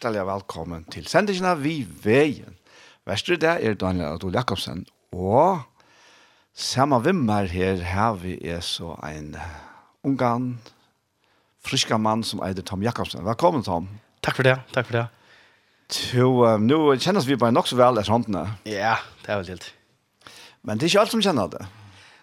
hjertelig velkommen til sendingen av Vi Veien. Vestre det er Daniel Adol Jakobsen, og samme vimmer her har vi er så en ungan, friska mann som eider Tom Jakobsen. Velkommen, Tom. Takk for det, takk for det. Jo, um, nå kjennes vi bare nok så vel etter håndene. Ja, det er vel helt. Men det er ikke alt som kjenner det.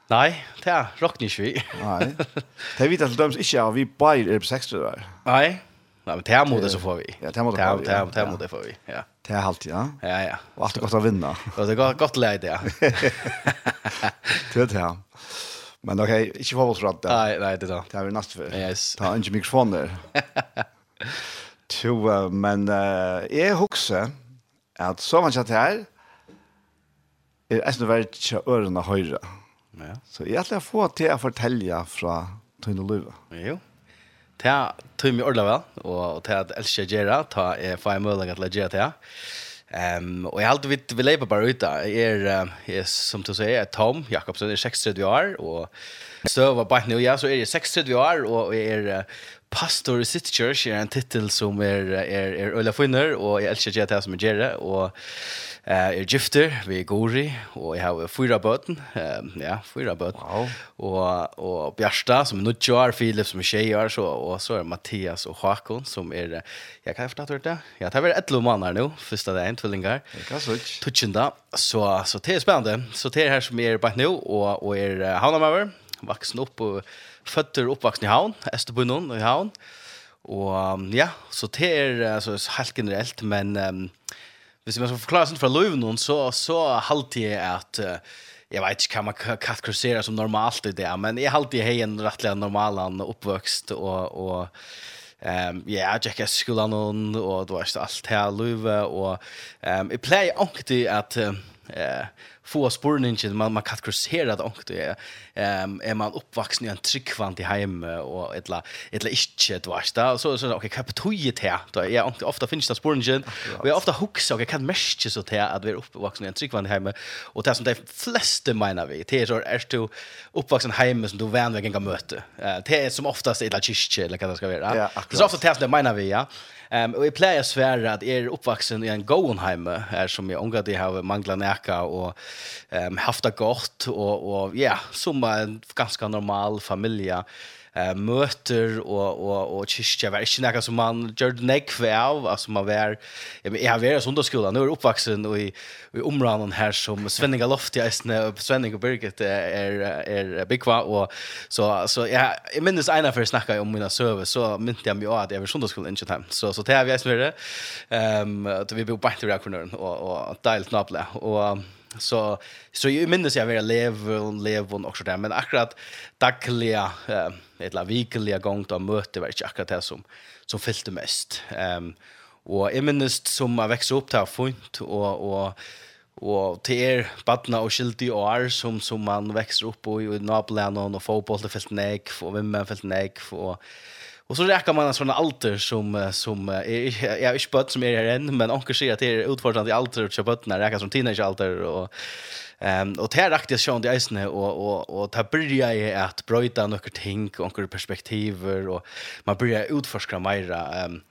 Nei, det er rocknish vi. Nei, det er vi til dømes ikke, og vi bare er på 60 år. Nei, Nej, men det mot det så får vi. Ja, det mot det. Det det mot det får vi. Ja. Det är alltid, ja. Ja, ja. Och allt gott att vinna. Och det är gott läge det. Det det här. Men okej, inte få oss rätt. Nej, nej, det då. Det är vi nästa för. Yes. Ta en mikrofon där. Jo, men jag huxar att så man chatta här är är snarare tjå örna höjra. Ja. Så jag vill få till att fortälja från Tunne Luva. Jo ta tog mig og väl och ta att älska Gera ta är för en möjlighet att lägga ta. Ehm och jag alltid vill leva bara ut där. er er som du säger Tom Jakobsen er 63 år og så var bara nu ja så er det 63 år och är Pastor i City Church är en titel som är är är Ulla Finner och jag älskar det som är Jerry och eh är gifter vi är Gori och jag har fyra barn. Ehm ja, fyra barn. Wow. Och och Bjärsta som är nu Jar Philip som är tjejer så och så är Mattias och Håkon som är jag kan inte hört det. Jag tar väl ett lomanar nu första en tvillingar. Jag kan Tutchenda. Så så det är spännande. Så det är här som är bara nu och och är Hanna Maver vuxen upp och fötter uppvuxen i havn, Österbunnen i havn. Och ja, så det är alltså helt generellt men um, hvis man skal förklara sånt för löven så så halte jeg att uh, jag vet inte hva man kategorisera som normalt i det men jag halte jeg har en rettelig normal oppvokst, och och Ehm ja, jag gick skolan och då var allt här Löve och ehm jag play också att eh få spurningen man man kategoriserar det också det ehm är man uppvuxen i en tryckvant i hem och ettla ettla inte du vet där så så okej kapitojet här då jag inte ofta finns det spurningen vi ofta hooks och jag kan mäscha så där att vi är uppvuxen i en tryckvant hem och det som de flesta menar vi det är så är du uppvuxen hem som du vänner kan möta det är som oftast ettla kyrkje eller vad det ska vara så ofta det menar vi ja. Ehm um, och jag plejer svära att er uppvuxen i en Goenheim här som jag ångar det har manglat näka och ehm um, haft det gott och och ja, som en ganska normal familj eh möter och och och kyrka var inte något som man gjorde näck för av. Alltså man var jag men jag var i söndagsskolan nu är uppvuxen och i i områden här som Svenninga Loft i Östne och Svenninga och Birgit är är bigva och så så jag jag minns ena för snacka om mina server så minns jag mig att jag var i söndagsskolan inte hem så så det har vi är snurre ehm att vi bor på Traktorn och och dialt nabla och Så så jag minns jag var lev och lev och också där men akkurat dagliga eh eller vikliga gång då möte var inte akkurat det som som fyllde mest. Ehm um, och jag minns som jag växte upp där fint och och og til er badna og skilti og år som, som man vekser opp i, og och og fotboll det fyllt negv, og vimmen fyllt negv, og Och så räcker man en sån alter som som är jag är inte bött som är här än men onkel säger att det är utfordrande i alter att köpa när räcker som teenage alter och ehm och det räckte sjön det isne och och och ta börja i att bryta några ting och perspektiv och man börjar utforska mera ehm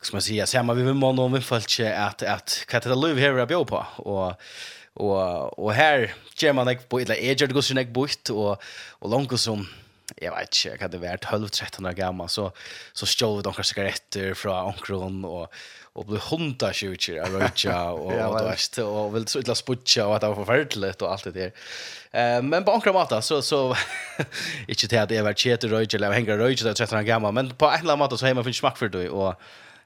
ska man säga samma vi vill man om vi fallt att att katta löv här jag på. Och och och här ger man på ett läge det går så bort och och långt som jag vet inte, jag hade varit 12-13 år gammal så, så stod kanske cigaretter från omkron och, och blev hundar tjutjer av röjtja och, ja, och, och, och, och ville så ytla sputcha och att det var förfärdeligt och allt det där. Eh, men på omkron mata så, så inte det att jag var tjet i röjtja eller hänga röjtja där 13 år gammal men på en eller annan så har man funnits smak för det och,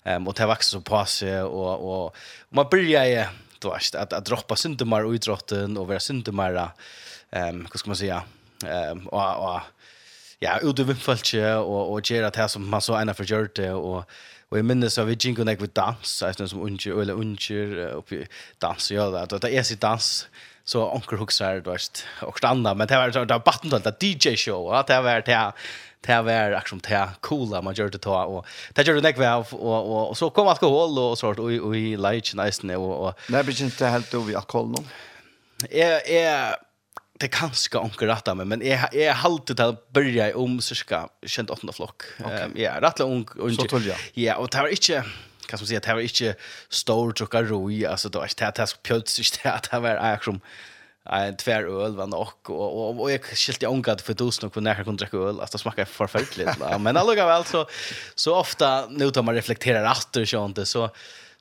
um, och det växer så på sig och, och, och man börjar du vet, att, att droppa syndemar och idrotten och vara syndemar ehm um, ska man säga ehm um, och, och ja, ut i vimfaltje og, og gjøre det som man så ene for gjør det, og, og jeg minnes at vi gikk og nek vi dans, jeg synes som unger, eller unger, oppi dans og gjør det, det er sitt dans, så onker huxar du vet og stanna men det var det var batten det DJ show ja, det var det det var action det coola man gjorde ta og det gjorde näck av, og, og, og, så kom alkohol och sort og, og, i light nice og, og, Nej, men inte helt över alkohol nu. Är är det är ganska onkel rätta men men är är halt det börja om cirka känt åttonde flock. Ehm ja, rätt ung och så tolja. Ja, och det var inte kan man säga det var inte stor tjocka roi alltså då är det task pjöts det att det var action en tvär öl var nog och och, och jag skilte ångat för tusen och när jag kunde dricka öl alltså smakar förfärligt men alltså väl så så ofta nu tar man reflekterar efter så inte så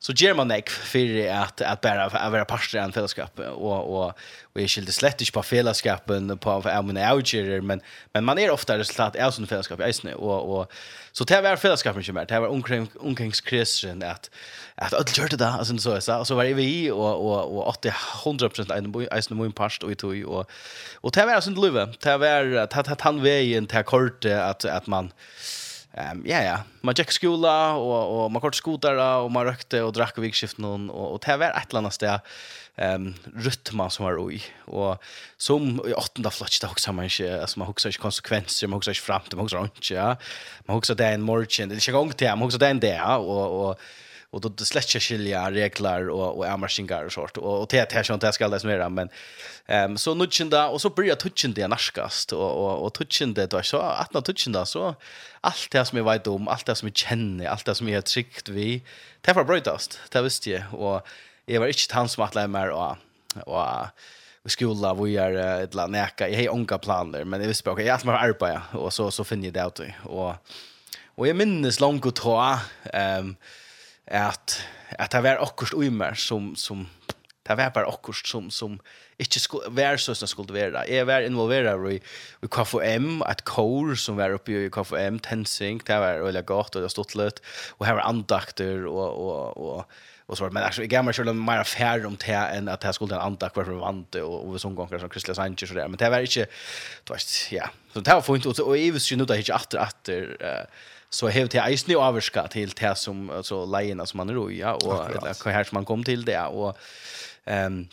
så ger man nek för att att bara att vara pastor i en fällskap. Och och och är skilt slett inte på fällskapen på av mina outer men men man är ofta resultat av sån fällskap i isne och och så det var fällskapen som är det var omkring omkring kristen att att att gjorde det alltså så så så var vi och och och att det 100% en isne i snö min pastor och tog och och det var sånt luva det var att han vägen till kort att att man Ehm ja ja, man gick skola och och man kort skotar och man rökte och drack vikskiften och och det var ett annat ställe ehm rytma som var oj och som i åttonde flotch det också man inte alltså man huxar inte konsekvenser man huxar inte fram man huxar inte ja man huxar det en morgon det gick gång till man huxar det en där och och och då det släcker skilja regler och och amarsingar och sånt. Och och det här sånt jag ska läsa mer men ehm så nutchen där och så börjar touchen det naskast och och och touchen det då så att när touchen där så allt det som jag vet om allt det som jag känner allt det som jag har tryckt vi det var brötast det visste jag. Och jag var inte tant som att lämna mer och och i skola vi är ett land näka jag har planer men det visste jag jag ska arbeta. Och så så finner jag det ut. Och och jag minns långt och ta ehm um, att att det var också uimer som som det var bare också som som inte skulle vara så som skulle vara. Jeg var involveret i i KFM att kor som var uppe i KFM Tensing det var eller gott och stått litt. och här var andakter och och och och så men alltså jag meg selv mer affär om det än att här skulle en andakt vara förvant och och sånn ganger som Kristelig Sanchez och det. men det var inte du vet ja så det var fint och och Evs nå nu ikke atter, åter uh, så har det eisen jo avvarska til det som, altså, leina som man er i, ja, og hva her som man kom til det, og, um,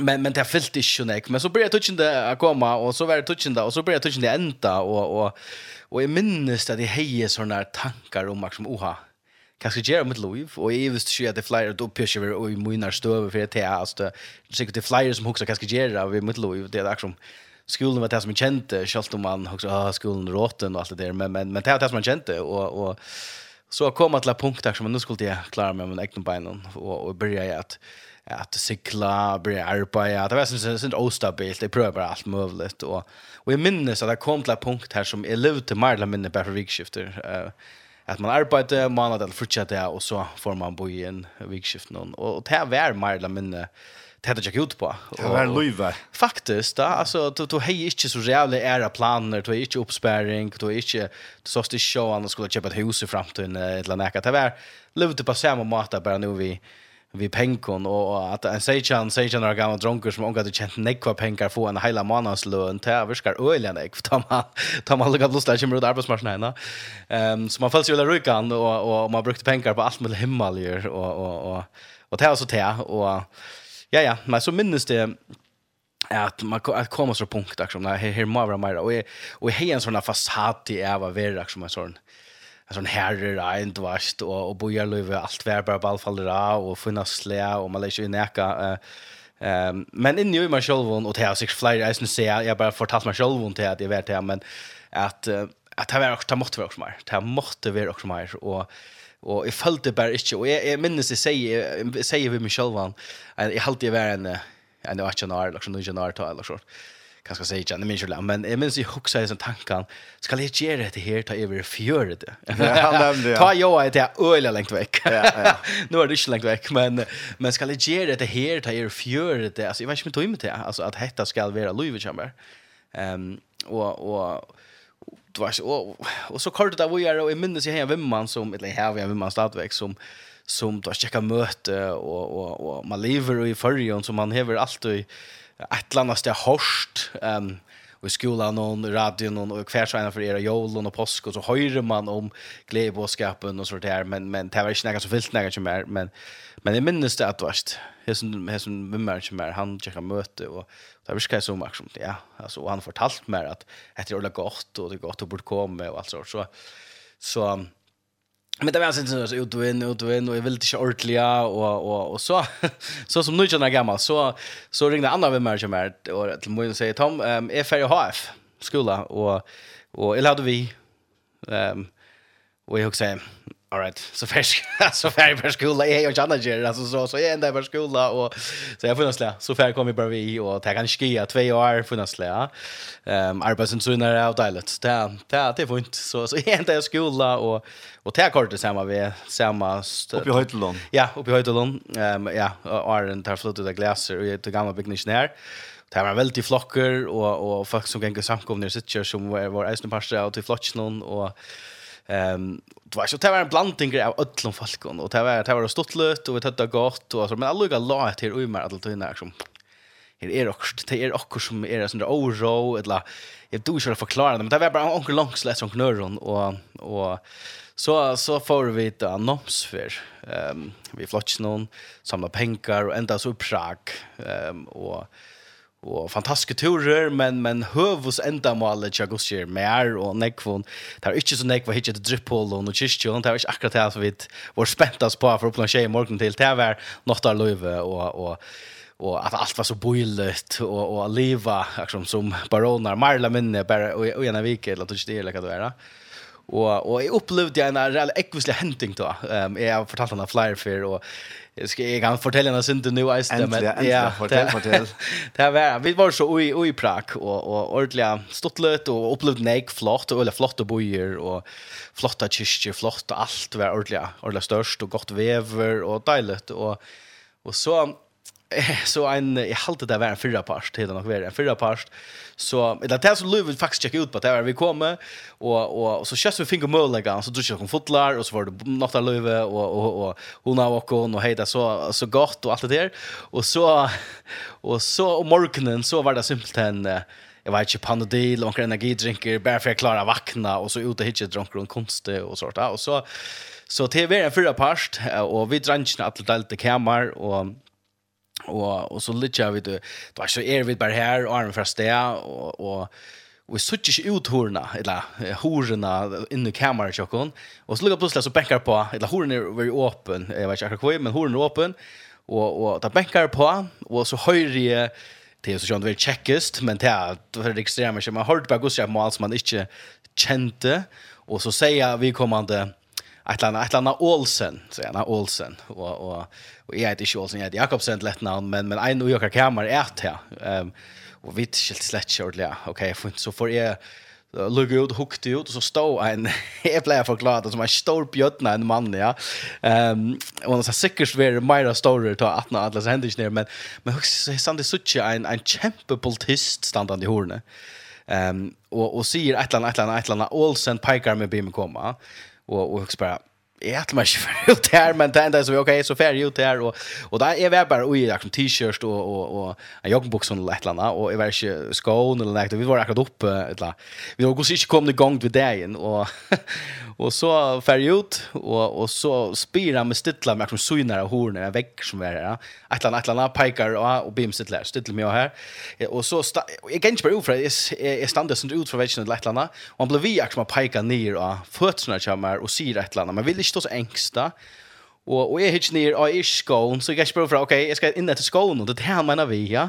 men men det fyllt inte nek men så började touchen det komma och så var det touchen där och så började touchen det ända och och och jag minns att det hejer såna tankar om som oha kanske ger med liv? Och i visst ju att det flyer då pushar vi och i munar stöver för det här alltså det är det flyer som också kanske ger av med liv det är liksom skolan var det som kände, självt om man också ah, skolan råten och allt det där, men, men, men det var det som man kände och, och så kom att la punkt där som nu skulle jag klara mig med egna benen och, och börja att att cykla, börja arbeta. Det var sånt sånt ostabilt. Det prövar allt möjligt och och jag minns att det kom till en punkt här som är lite till Marla minne bara vikskifter. Eh att man arbetar månad eller fortsatte och så får man bo i en vikskift någon. Och det här var Marla minne det hade jag ut på. Det var löva. Faktiskt, alltså du du hej inte så jävla era planer, du är inte uppspärring, du är inte du att det show annars skulle köpa ett hus i framtiden eller näka. Det var levde på samma mata bara nu vi vi penkon och att en sejan sejan några gamla drunkar som ongat känt nekva pengar få en hela månadslön till överskar ölen nek ta man ta man lugga blåsta kommer ut arbetsmarknaden ehm så man fälls ju där rykan och och man brukte pengar på allt möjligt himmelier och och och och det så te och ja, ja, men så minnes det att man att komma så punkt som när här här vara mer. Och och här en sån fasad till är vad vara en sån en sån herre rent dvast och och bojar löva allt vär bara ballfallera och finna slä och man läser ju näka ehm men in i mig själv och det har sig flyr är sen jag bara fortalt mig själv och det att jag vet det men att att det var också måste vara också mer. Det måste vara också mer och Og jeg følte bare ikke, og jeg, jeg minnes jeg sier, jeg sier vi meg selv, at jeg halte jeg var en, en 18 år, eller noen år, eller sånn, kanskje jeg sier ikke, jeg minnes ikke, men jeg minnes jeg hukser i sånn tanken, skal jeg gjøre dette her, ta over fjøret det? Ja, nemlig, ja. Ta jo jeg til øyla lengt vekk. Ja, ja. Nå er det ikke lengt vekk, men, men skal jeg gjøre dette her, ta over fjøret det? Altså, jeg vet ikke om jeg tog med til, altså, at dette skal være lov, kjemmer. Um, og, og, du vet, och, och så kort det var ju är och i minns jag vem man som, eller här vi har vimman stadväg som, som då checka möte och, och, och man lever i förrion som man häver alltid ett eller annat steg ehm um, och i skolan och radion och kvärsarna för era jolen och påsk och så höjer man om glädjebåskapen och så där men, men det var inte något så fullt något som är men, men det minns det att vart det som, det som vimman som är han checka möte och Det mycket som ja. Alltså, och han fortalt mer att det är gott och det är gott att bort komma och allt sånt. Så, så Men det var alltså inte så ut och in ut och in och jag ville inte ordentliga och, och, och så så som nu känner jag gammal så, så ringde andra vem är som är och till mig säger Tom, um, är färdig HF skola och, och eller hade vi um, och jag också all right så färsk så färg för skola är jag andra ger alltså så så är ända för skola och så jag funnits lä så färg kommer bara vi och ta kan skia två år funnits lä ehm arbetsen så när av dialekt det det det var inte så så är ända skola och och ta kort samma vi samma uppe i Höjtelån ja uppe i Höjtelån ehm ja och är den där flottet där glaser och det gamla byggnationär Det var veldig flokker og, og folk som ganger samkomne i sitt som var eisne parster av til flokken og Ehm det var så det var en blandning av öllum folkon och det var det var stottlut och vi hade gott och så men alla lugga la till och mer det innan som Det är också det är också som är en sån där oro eller jag då skulle förklara det men det var bara onkel långslätt som knörron och och så så får vi ett annonsfär. Ehm vi flotch någon samla pengar och ända så uppsrak ehm och och fantastiska turer men men høvus enda målet jag går ser mer och nekvun. där är inte så nekva hitje det drip og och det er ikke akkurat är som vi så spent oss späntas på för att plancha i morgon till tävär något där løyve och och och att allt var så boilet och och leva akkurat som baronar Marla minne bara och ena vecka eller att det är lika då är det Och og jag upplevde en reell ekvisle hunting då. Ehm jag har fortalt henne flyer för och jag ska jag kan fortälja henne synd nu är det men ja fortell fortell. Det var vi var så oj oj prak och och ordliga stottlet och upplevde nek flott och eller flott och bojer och flotta kyrkje flott och allt var ordliga ordliga störst och gott vever och dejligt och och så så en i halt det var en fyra past till den och var en fyra past så det där så Löv vill faktiskt checka ut på där vi kommer och och, så körs vi finger mål lägga så kör kom fotlar och så var det något Löv och och och hon har och hon och hejda så så gott och allt det där och så och så och morgonen så var det simpelt en jag vet inte panodil och energidrinker bara för att klara vakna och så ut och hitcha drunkar och konst och sånt där och så så det var en fyra past och vi drankna allt allt det kamer och och och så lite vi det var så är vi bara här och armen fra sted och och vi sutter ikke ut horna, eller horna inne i kameran tjokken, og så lukker plutselig så benker på, eller horna er veldig åpen, jeg vet ikke akkurat hva, men horna er åpen, og, og da benker på, og så høyre jeg, det er så skjønt veldig kjekkest, men det er for det ekstreme, man har hørt bare gusset på som man ikke kjente, og så sier vi kommande, ett landa ett Olsen så ja, Olsen och och och jag heter inte Olsen jag heter Jakobsen lätt namn men men en New Yorker kammare är det ehm och vitt skilt slett shortly okej så får jag lugg ut hukt ut och så stod en jag blev förklarad som en stor bjötna en man ja. Ehm um, och han säkert var Myra Storer ta att när alla händer ner men men också så han det så en en kämpepolitist standande i hornet. Ehm um, och och säger ett land ett land ett land Olsen pikar med bim komma og og hugsa bara jag tror man kör ut där men det enda så okej okay, så färg ut där och och där är jag bara oj en t-shirt och och och en joggingbox och lätt landa och jag vet inte skon eller något vi var akkurat uppe ett la vi var gås inte kom det gång vid dagen och och så färg ut och och så spira med stittla med liksom synar och horn en vägg som är där ett la ett la pikar och och bim stittla med jag här och så jag kan inte bara ofra är standard sånt ut för vägen lätt landa och han blev vi liksom pikar ner och fötterna kommer och syr ett landa men vill inte Kristus engsta. Og, og er hitch near og er skån, så jeg spør for okay, jeg skal inn til skån, og det er det han mener vi, ja.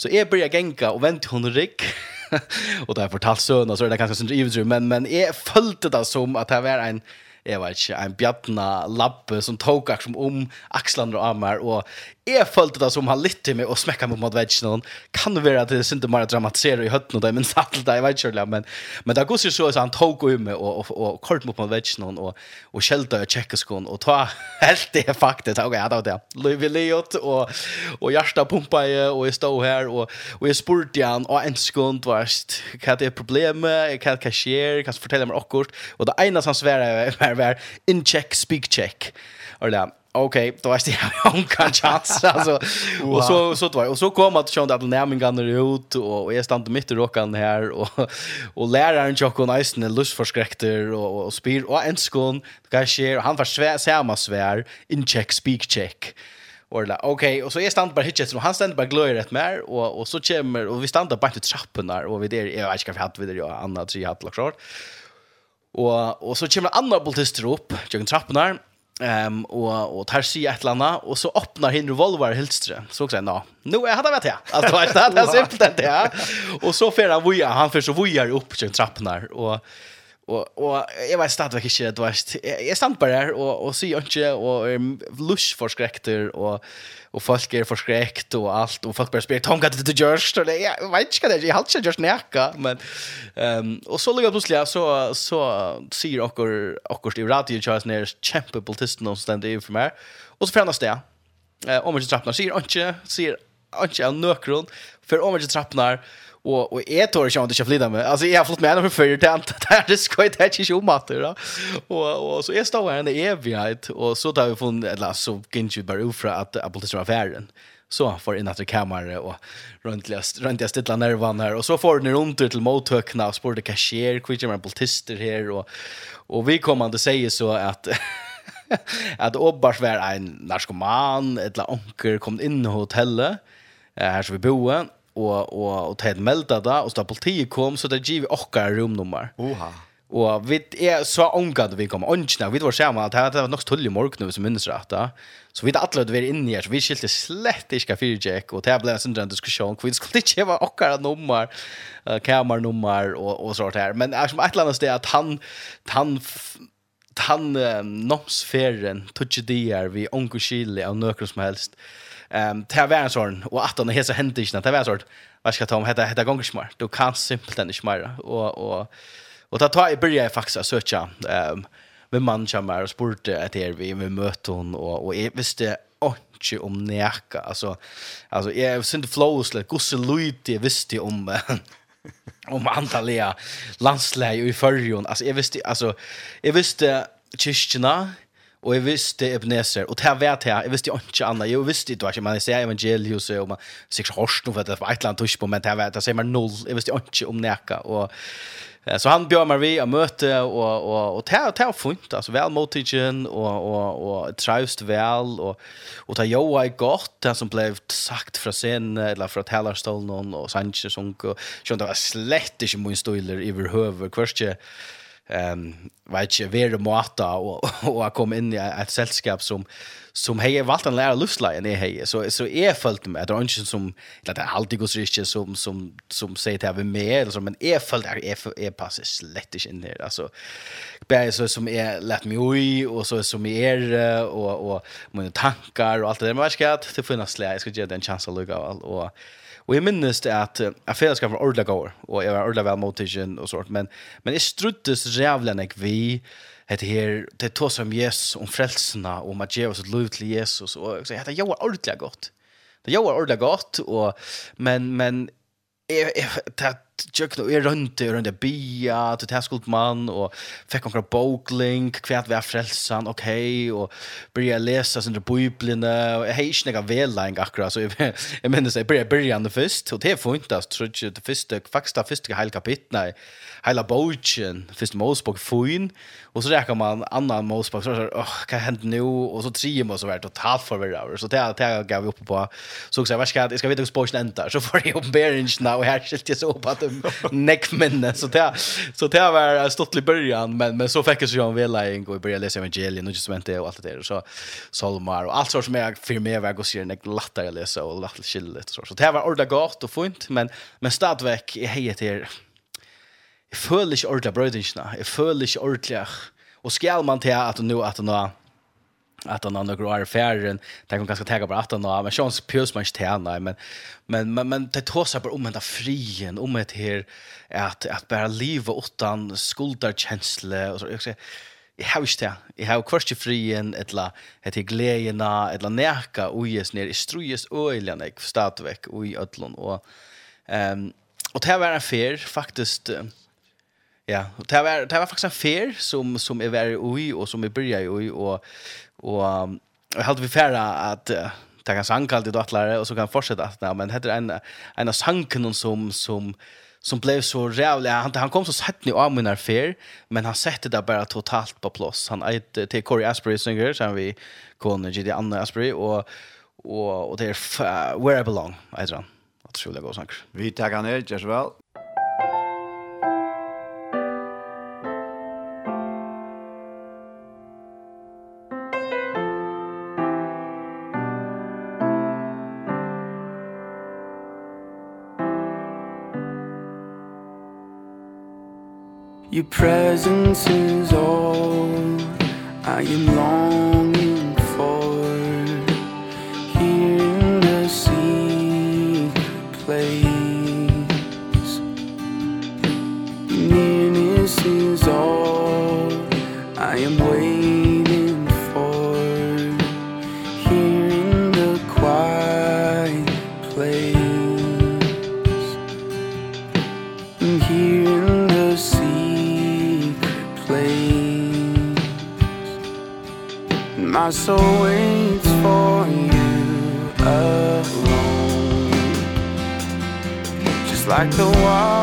Så jeg blir genka og vent hun rygg. og da jeg fortalt søna, så er det kanskje sånn ivetru, men, men jeg følte det som at det var en, jeg vet ikke, en bjattna lappe som tok akkurat om axlarna og ammer, og jag följde det som han lite med och smäcka mot matchen kan det vara att det synte bara dramatisera i hötten och det men satt det, jag vet inte men men det går ju så att han tog och med och och, och kort mot matchen och och skälta och checka skon och ta helt det faktiskt tog det då det. Louis Leot och och hjärta pumpa och jag stod här och och jag spurte han och en sekund vart kan det problem jag kan cashier kan fortälla mig akkurat och det ena som svär är var in check speak check eller okej, då är det en kan chans alltså. Och så så då och så kom att sjön där ner ut och, och jag stannade mitt i rockan här och och läraren Jocko Nice en lust förskräckter och och spyr och en skon kanske han var svär samma svär in check speak check. Och där okej, och så är stand bara hitchet och han ständer bara glöjer rätt mer och och så kommer och vi stannar bara i trapporna och vi där jag vet inte vad vi hade vi annat så jag hade klart. Och och så kommer andra bultister upp, jag kan trapporna Ehm um, och och tar sig ett landa och så öppnar hin revolver Hilstre. Så också nå. Nu är hade vet jag. Alltså vet det är simpelt det. Och så för han vojar, han för så vojar upp till trappan och Och och jag vet stadigt vilket du vet. Jag stann bara där och och ser inte och lush förskräckter och och folk är förskräckt och allt och folk börjar spela tanka till det just och jag vet inte det jag har inte just näka men ehm och så ligger plötsligt så så ser och och i radio Charles ner politist politisten någonstans där för mig och så förändras det. Eh om inte trappnar ser inte ser inte av nökron för om inte trappnar Och och är tår jag inte flytta med. Alltså jag har fått med henne för förr till att det ska inte hette ju mat då. Och och så är står henne evighet och så tar vi från eller så gick ju bara ufra att apotesen affären. Så får in att kamera och runtligast runtligast ett nervan här och så får ni runt till mothökna och spår det cashier quick med politister här och och vi kommer att säga så att att Obbars var en narkoman, ett la onkel kom in i hotellet här som vi boe, och och och tæt melda där och sta politi kom så det giv okkar rumnummer. Oha. Och vi är så ångad vi kom ångna. Vi var sjama att det var nok tull i morgon som rett da. Så vi hadde det vært inne här så vi skilte slett ikke för Jack och det ble en sån där diskussion kring skulle ikke vara ochka nummer uh, kamernummer og, och sånt her. Men som ett annet sted att han han han um, ikke tutsi her, vi onkuskili av nøkron som helst. Uh, Ehm det var en sån och att han hesa hände inte det var sån Vad ska ta om? Hetta hetta gånger smart. Du kan simpelt inte smara och och och ta ta i börja faktiskt söka ehm med man chamar och sporte att det vi med möte hon och och visst visste inte om näka. Alltså alltså jag synd flows like gosse luite visste om om antalet landslag i förrjon alltså jag visste alltså jag visste kyrkjorna. Och jag visste Ebenezer och det vet jag. Jag visste inte annat. Jag visste inte vad man ser evangelius och man sig horst nu för det var ett land tusch på men det vet jag säger man noll. Jag visste inte om näka och så han bjöd mig vi och möte och och och det ta funt alltså väl motigen och och och trivst väl och och ta jo I gott det som blev sagt från sen eller från Tellerstone och Sanchez och sånt det var slett inte min stoiler överhuvud kvärste ehm vet ju ver det mata och och kom in i ett sällskap som som hejer valt en lära lustla i hej så så är följt med att det är inte som att det alltid går så riktigt som som som säger till vi med eller så men är följt är är passar slett inte in där alltså bär så som är lätt mig oj och så som är och och mina tankar och allt det där men vad ska det finnas lä jag ska ge den chans att lugga och Och jeg minnes det at jeg affären ska vara ordentlig gård, og jeg var ordla väl motion og sånt men men jeg struttes rævlig enn jeg vi det her det tog som Jesus om frälsarna och om att ge oss ett liv till Jesus och så heter jag ordla gott. Det jag ordla gott og men men är det tjökna og er rundt og rundt bia, til tæskuld mann, og fikk omkrar boklink, kvært vi er frelsan, ok, og byrja lesa sindra bøyblina, og jeg hei ikke nega velang akkurat, så jeg, jeg minnes jeg byrja byrja det først, og det er funtast, tror ikke det første, faktisk det første heil kapitna, heila bogen, første målspåk fuin, og så rekker man annan målspåk, så er det, åh, hva hender nu, og så trier man så vært totalt forvirra, så det, det gav vi oppe på, så jeg, jeg skal vite hvordan bogen ender, så får jeg opp beringsna, og her skilte jeg så på at neck minne så det så det var stått i början men men så fick jag så en vela in och börja läsa evangelien och just vänta och allt det där så salmar och allt sånt som jag för mig var och ser en lättare läsa och lätt chillet så så det var ordla gott och fint men men stadväck i hejet här Jag føler ikke ordentlig brødingene. Jeg føler ikke ordentlig. Og skal man til at nå at nå att han andra går affären. Där kan ganska täga på att han men chans pjös man inte här men men men men det tar sig på om ända frien om ett här att att bara leva utan skuldar känsla och så. Jag säger jag har inte jag har kvarst frien ettla ett glädjena ettla närka och ges ner i strujes ölen jag statväck och i ödlon. Och ehm och det var en fair faktiskt Ja, det var det var faktiskt en fair som som är er värre oj och som är börjar oj och Og um, jag hade vi færre att uh, ta kan sanka alltid det attlare och så kan fortsätta at nej, men heter en en av sanken som som som blev så jävla han han kom så sett ni av mina fair men han sätter det bara totalt på plats. Han är till Corey Asprey singer som vi kunde ge det andra Asprey och och och det är where I belong, heter han. Otroligt god sånger. Vi tackar ner, Jesvel. Your presence is all I am longing my soul waits for you alone. Just like the wild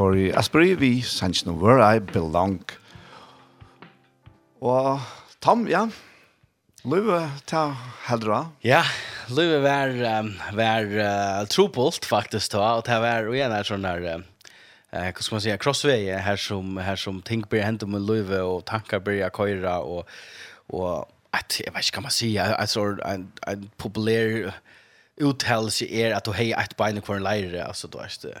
Corey Asprey, Sanchno, Where I Belong. Og Tom, ja, Løve ta heldra. Ja, Løve var, um, var uh, trupult faktisk ta, og det var igjen her sånn der, eh, hva skal man si, crossvei her som, her som ting blir hendt med Løve, og tanker blir jeg køyre, og, og at, jeg vet ikke hva man sier, jeg tror en, en populær uttalelse er at du har et bein i hver leire, altså du er ikke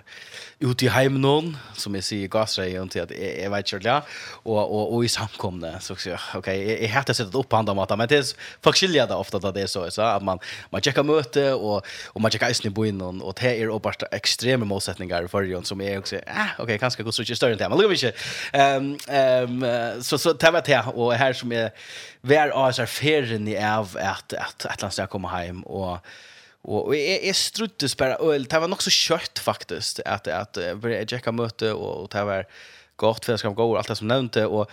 ute i heimen noen, som jeg sier i gassreien til at jeg, jeg vet ikke, ja, og, og, og i samkomne, så sier jeg, ok, jeg, jeg har ikke sett det opp på andre måter, men det er, folk skiljer det ofte at det er så, så at man, man tjekker møte, og, og man tjekker eisen i boinen, og det er også bare ekstreme målsetninger i forrige, som jeg også, eh, ok, kanskje går så ikke større enn det, men lukker vi ikke. Um, um, så, så det var det, og her som jeg, hver av oss er ferien i av at, at, at, at, at, at, at, at, at, at, Och och är är struttes bara öl. Det var nog så kött faktiskt att att börja checka möte och och det var gott för ska gå allt det som nämnde och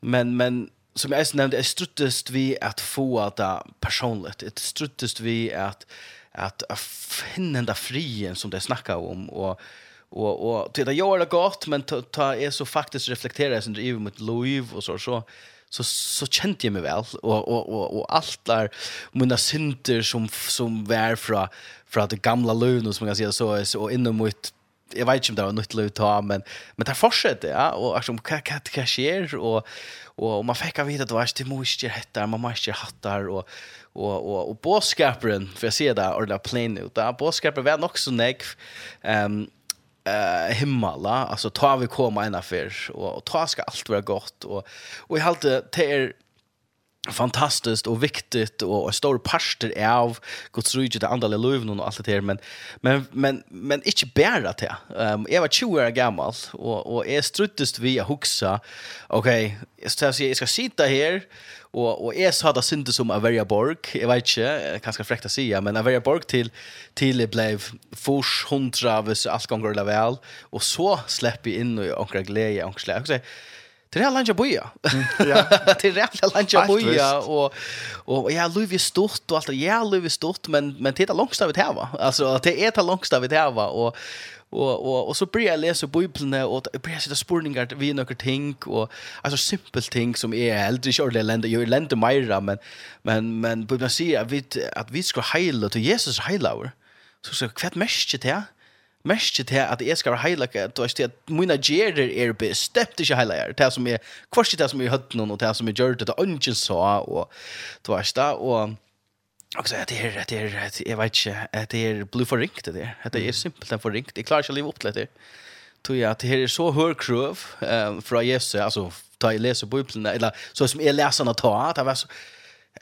men men som jag nämnde är struttest vi att få det personligt. Det struttest vi att att finna den där frien som det snackar om och och och det gör det gott men ta är så faktiskt reflektera sin driver mot liv och så så så så kände jag mig väl och och och och allt där mina synder som som var från från det gamla lön som man kan säga så så inom mot jag vet inte om det var något lov ta men men det fortsätter ja och alltså vad vad vad sker och och man fick veta att det var inte moisture hettar man måste hattar och och och och boskaparen för jag ser där och där plain ut där boskaparen var också näck ehm um, eh himmala alltså ta vi komma ena för och, och ta ska allt vara gott och och i allt det är fantastiskt och viktigt och en stor pastor av Guds rike det andra löven och allt det här men men men men inte bära det. Ehm um, jag var 20 år gammal och och är struttest vi att huxa. Okej, okay, jag ska jag ska sitta här och och är så hade synte som Averia Borg. Jag vet inte, kanske fräckt att säga men Averia Borg till till blev fors 100 av allt gånger väl och så släpper in och ankra glädje och släpp. Det är lanja boja. Ja. Det är rätt lanja boja och och ja Louis stort och allt det. Ja Louis stort men men titta långt av det här va. Alltså det är ta långt av det här va och och och och så blir jag läsa bibeln och blir sitta spurningar vi några ting och alltså simpel ting som är äldre körde länder ju länder mer men men men bibeln säger att vi att vi ska heila till Jesus heilaur. Så så kvätt mest det mest til at jeg skal highlighta at du vet at mina gerer er bestemt ikke highlighter det som er kvarst det som er høtt noen og det som er gjort det ungen så og du vet da og Og så er det är det er, jeg vet ikke, det er blue for ringt det der. Det er simpelthen for ringt. Jeg klarer ikke å leve opp til det. Tror jeg at det är er så hør krøv um, fra Jesus, altså, ta i leser Bibelen, eller så som är läsarna han ta, det var så,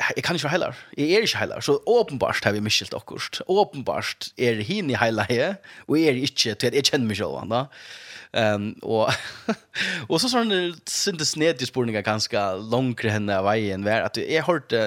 jeg kan ikke være heller. Jeg er ikke heller. Så åpenbart har vi miskilt akkurat. Åpenbart er hin i heilar og jeg er ikke til at jeg kjenner meg selv. Da. Um, og, og så sånn syntes nedgjørsborninger ganske langere henne av veien var at jeg hørte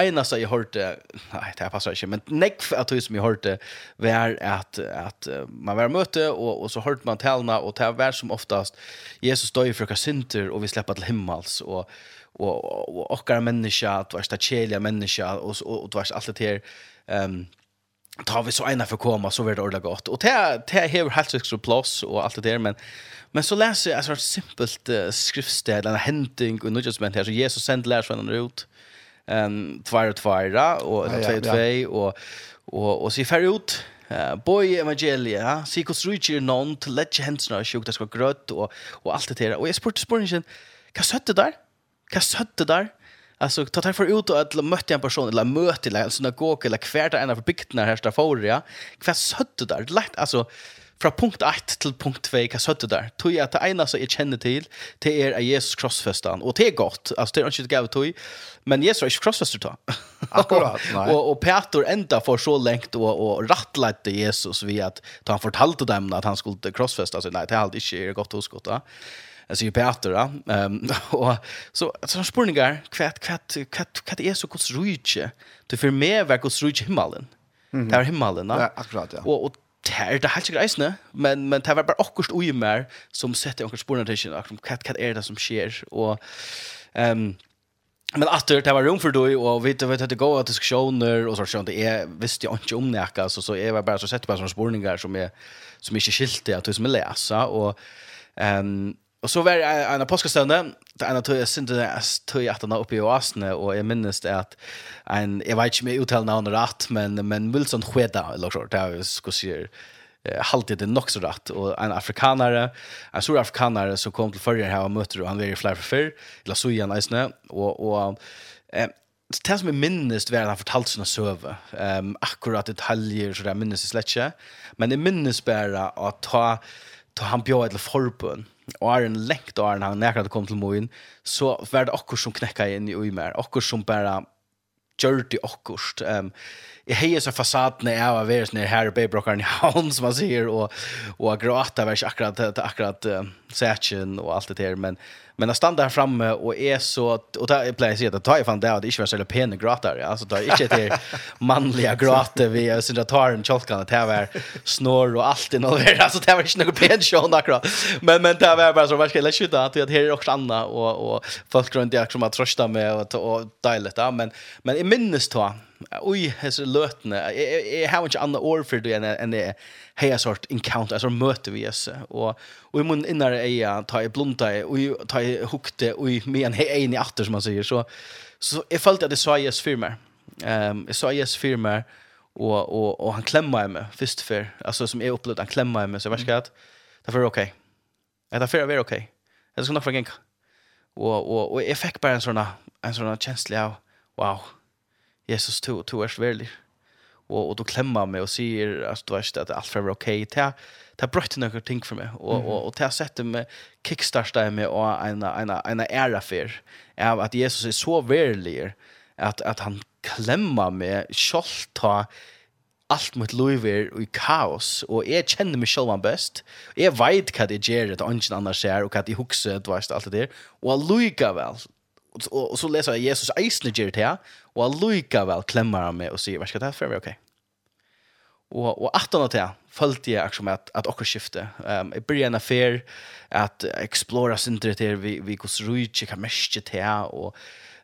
eneste jeg hørte, nei, det passer ikke, men nekv av det som jeg hørte var at, at man var møte, og, og så hørte man talene, og det var som oftast Jesus døy for hva synder, og vi slipper til himmels, og, och och och människa att vara stacheliga människa och och du vars allt det här ehm tar vi så ena för komma så blir det ordla gott och det det har helt sex plus och allt det där men men så läser jag så simpelt uh, skriftställe en händing och något som här så Jesus sände lärs från ut ehm tvär och tvära och två två och och och så fär ut Uh, boy evangelia se kus reacher non to let your hands know sjuk det ska grött och och allt det där och jag spurte spurningen vad sötte där hva søtte der? Alltså ta tar för ut og att möta en person eller möte eller en synagog eller kvärta en av bygderna her, der förr ja. Hva søtte där? Lett, alltså från punkt 1 till punkt 2 hva søtte där? Tog jag att det ena så jeg känner till till er är Jesus krossfästan och det er godt, Alltså det är inte gav tog men Jesus är ikke krossfäster då. Akkurat. och och Peter ända för så lengt och och rattlat Jesus vid att han fortalte dem att han skulle krossfästa så nej det är allt inte gott hos Gud alltså ju Peter va? Ehm och så så spurningar kvätt kvätt kvätt kvätt är så kost ruige du för mer verk kost ruige himmelen mm -hmm. himmelen va? Ja akkurat ja. Och, och det det helt grejs ne men men det var bara akkurat oj mer som sätter onkel spåren till sin akkurat kat kat är det som sker? Och ehm um, men atter, det var rum for då og vi vet at det går att diskussioner och så sånt det är visst jag inte om näka så så jeg var bare så sett på sånne spårningar som är som är inte skilt det att som läsa och og um, Och så var en av påskastövne, en av tog jeg syntes jeg tog att han uppe i oasene, och jeg minnes det att en, jag vet ikke om jag uttalar namnet rett, men, men Wilson Skeda, eller så, det här skulle säga, halvtid det nok så rett, och en afrikanare en stor afrikanare som kom till förra här och møter, og han var ju fler för før, eller så igjen, isne och och eh det som är minnest var han fortalte sånne søve, ehm um, akkurat detaljer så det minnes släcka men det minnes bare att ta ta han bjöd till förbön og er en lengt og er en han nekker kom til moen, så var det akkur som knekka inn i mer, akkur som bare gjør det akkurst. Um, jeg heier så fasadene av å være sånn her i Beibrokkeren i havn, som man sier, og, og gråta var ikke akkurat, akkurat uh, sætjen og alt det der, men, Men jag stannar här framme och är så och där jag plejer att ta i fan där det inte var så pene gråtar. Alltså det är inte det manliga gråter vi så tar en chalkan det var snor och allt involverat. Alltså det var inte något pen show akkurat. Men men det var bara så vad ska jag skjuta att det här är också andra och och folk runt jag som har trösta med och och dejligt ja men men i minnes då Oj, så lötne. Jag har inte andra ord för det än heja sort encounter alltså möte vi oss och och i mun innar är ta i blunda och ta i hukte och i men hej in i åter som man säger så så jag följde att det sa yes firmer. Ehm um, jag sa yes firmer och och och han klämmer mig först för alltså som är upplevt han klämmer mig så vart ska det därför okej. Okay. Därför är det okej. Jag ska nog förgänka. Och och och jag fick bara en såna en såna känsla av wow. Jesus to to är svärlig och och då klämmer mig och säger att du vet att allt för okej. Ta ta bröt några ting för mig och och och ta sätter mig kickstarta mig och en en en era för av att Jesus är så värlig att att han klämmer mig skallta allt mot Louisville och i kaos och jag känner mig själv bäst. Jag vet vad det gör att ingen annan ser och att det huxar du vet allt det där. Och Louisville väl. Och så läser jag Jesus eisne ger det här Og allika vel klemmar han meg og sier, hva skal det her for meg, ok? Og, og attan og til, følte jeg akkurat med at, at dere skifte. Um, jeg blir en affær, at explora syndere til, vi, vi gos rujtje, hva mest til, og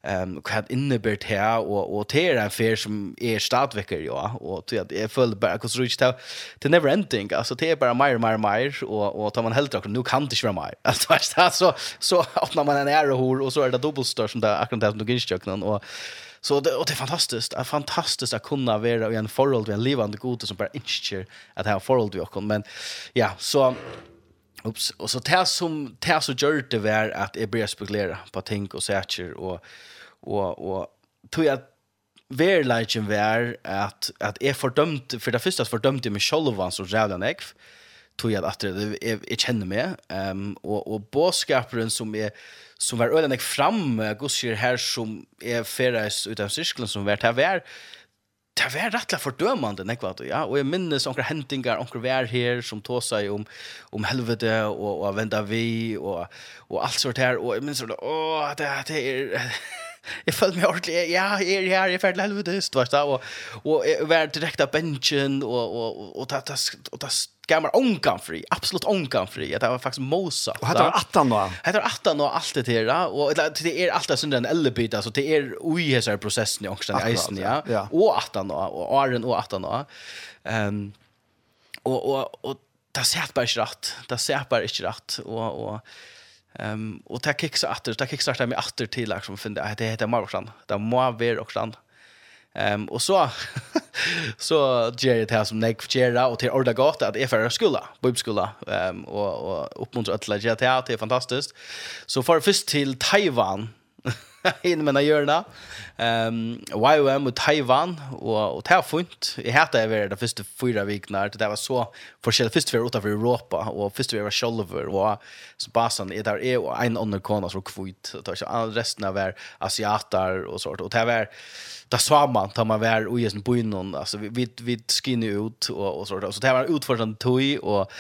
um, hva det innebært til, og, og til er en affær som er stadvekker, ja, og til at jeg føler bare gos rujtje til, til never ending, altså til er bare mer, mer, mer, og, og tar man helt akkurat, nå kan det ikke være mer, altså, så, så åpner man en ære og så er det dobbeltstør som det akkurat det som du gynstjøknen, og Så det, och det är fantastiskt. Det är fantastiskt att kunna vara i en förhåll till en livande gode som bara inte att ha förhåll till oss. Men ja, så... Ups. Och så det som, det så gör det var att jag började spekulera på ting och säker och, och, och tog jag verleiken var at, at är fördömt for det første fördömt jeg meg selv så rævlig enn tror tog jeg at jeg, känner mig kjenner meg, um, og, og som är er, som var øyne fram gudskjer her som er ferdes ut av som vart her vær det var rettelig fordømende, nekva, ja, og jeg minnes några händingar onker vær her, som tog seg om, om helvete, og, og vända vi, og, og alt sånt her, og jeg minnes, åh, det, det er, jag föll mig ordentligt. Ja, är det här är färdigt helvete, du vet och och var direkt av benchen och och och och, ta och ta gammal onkan fri, absolut onkan fri. Det var faktiskt Mosa. Och hade 18 då. Hade 18 och allt det där och det är allt det synden eller bit alltså det är oj här processen i också i isen ja. Och 18 då och Arden och 18 då. Ehm och och och det ser bara inte rätt. Det ser bara inte rätt och och Ehm och ta kicks åter, ta kicks starta med åter till liksom funda det heter Marokland. Det må vara Marokland. Ehm och så så Jerry det här som Nick Fjera och till Orda gata att är för skola, bibelskola ehm och och uppmuntra att lägga det här, det är fantastiskt. Så för först till Taiwan in men gör det. Ehm YOM mot Taiwan och och där funt. Jag hade det var det första fyra veckorna det var så forskjellig först för utanför Europa och först vi var själver och så basen är där är en annan kona så kvit så tar resten av är asiater och sånt och det var där så man tar man var och ju på innan alltså vi vi skinner ut och och så så det var utförsande toy och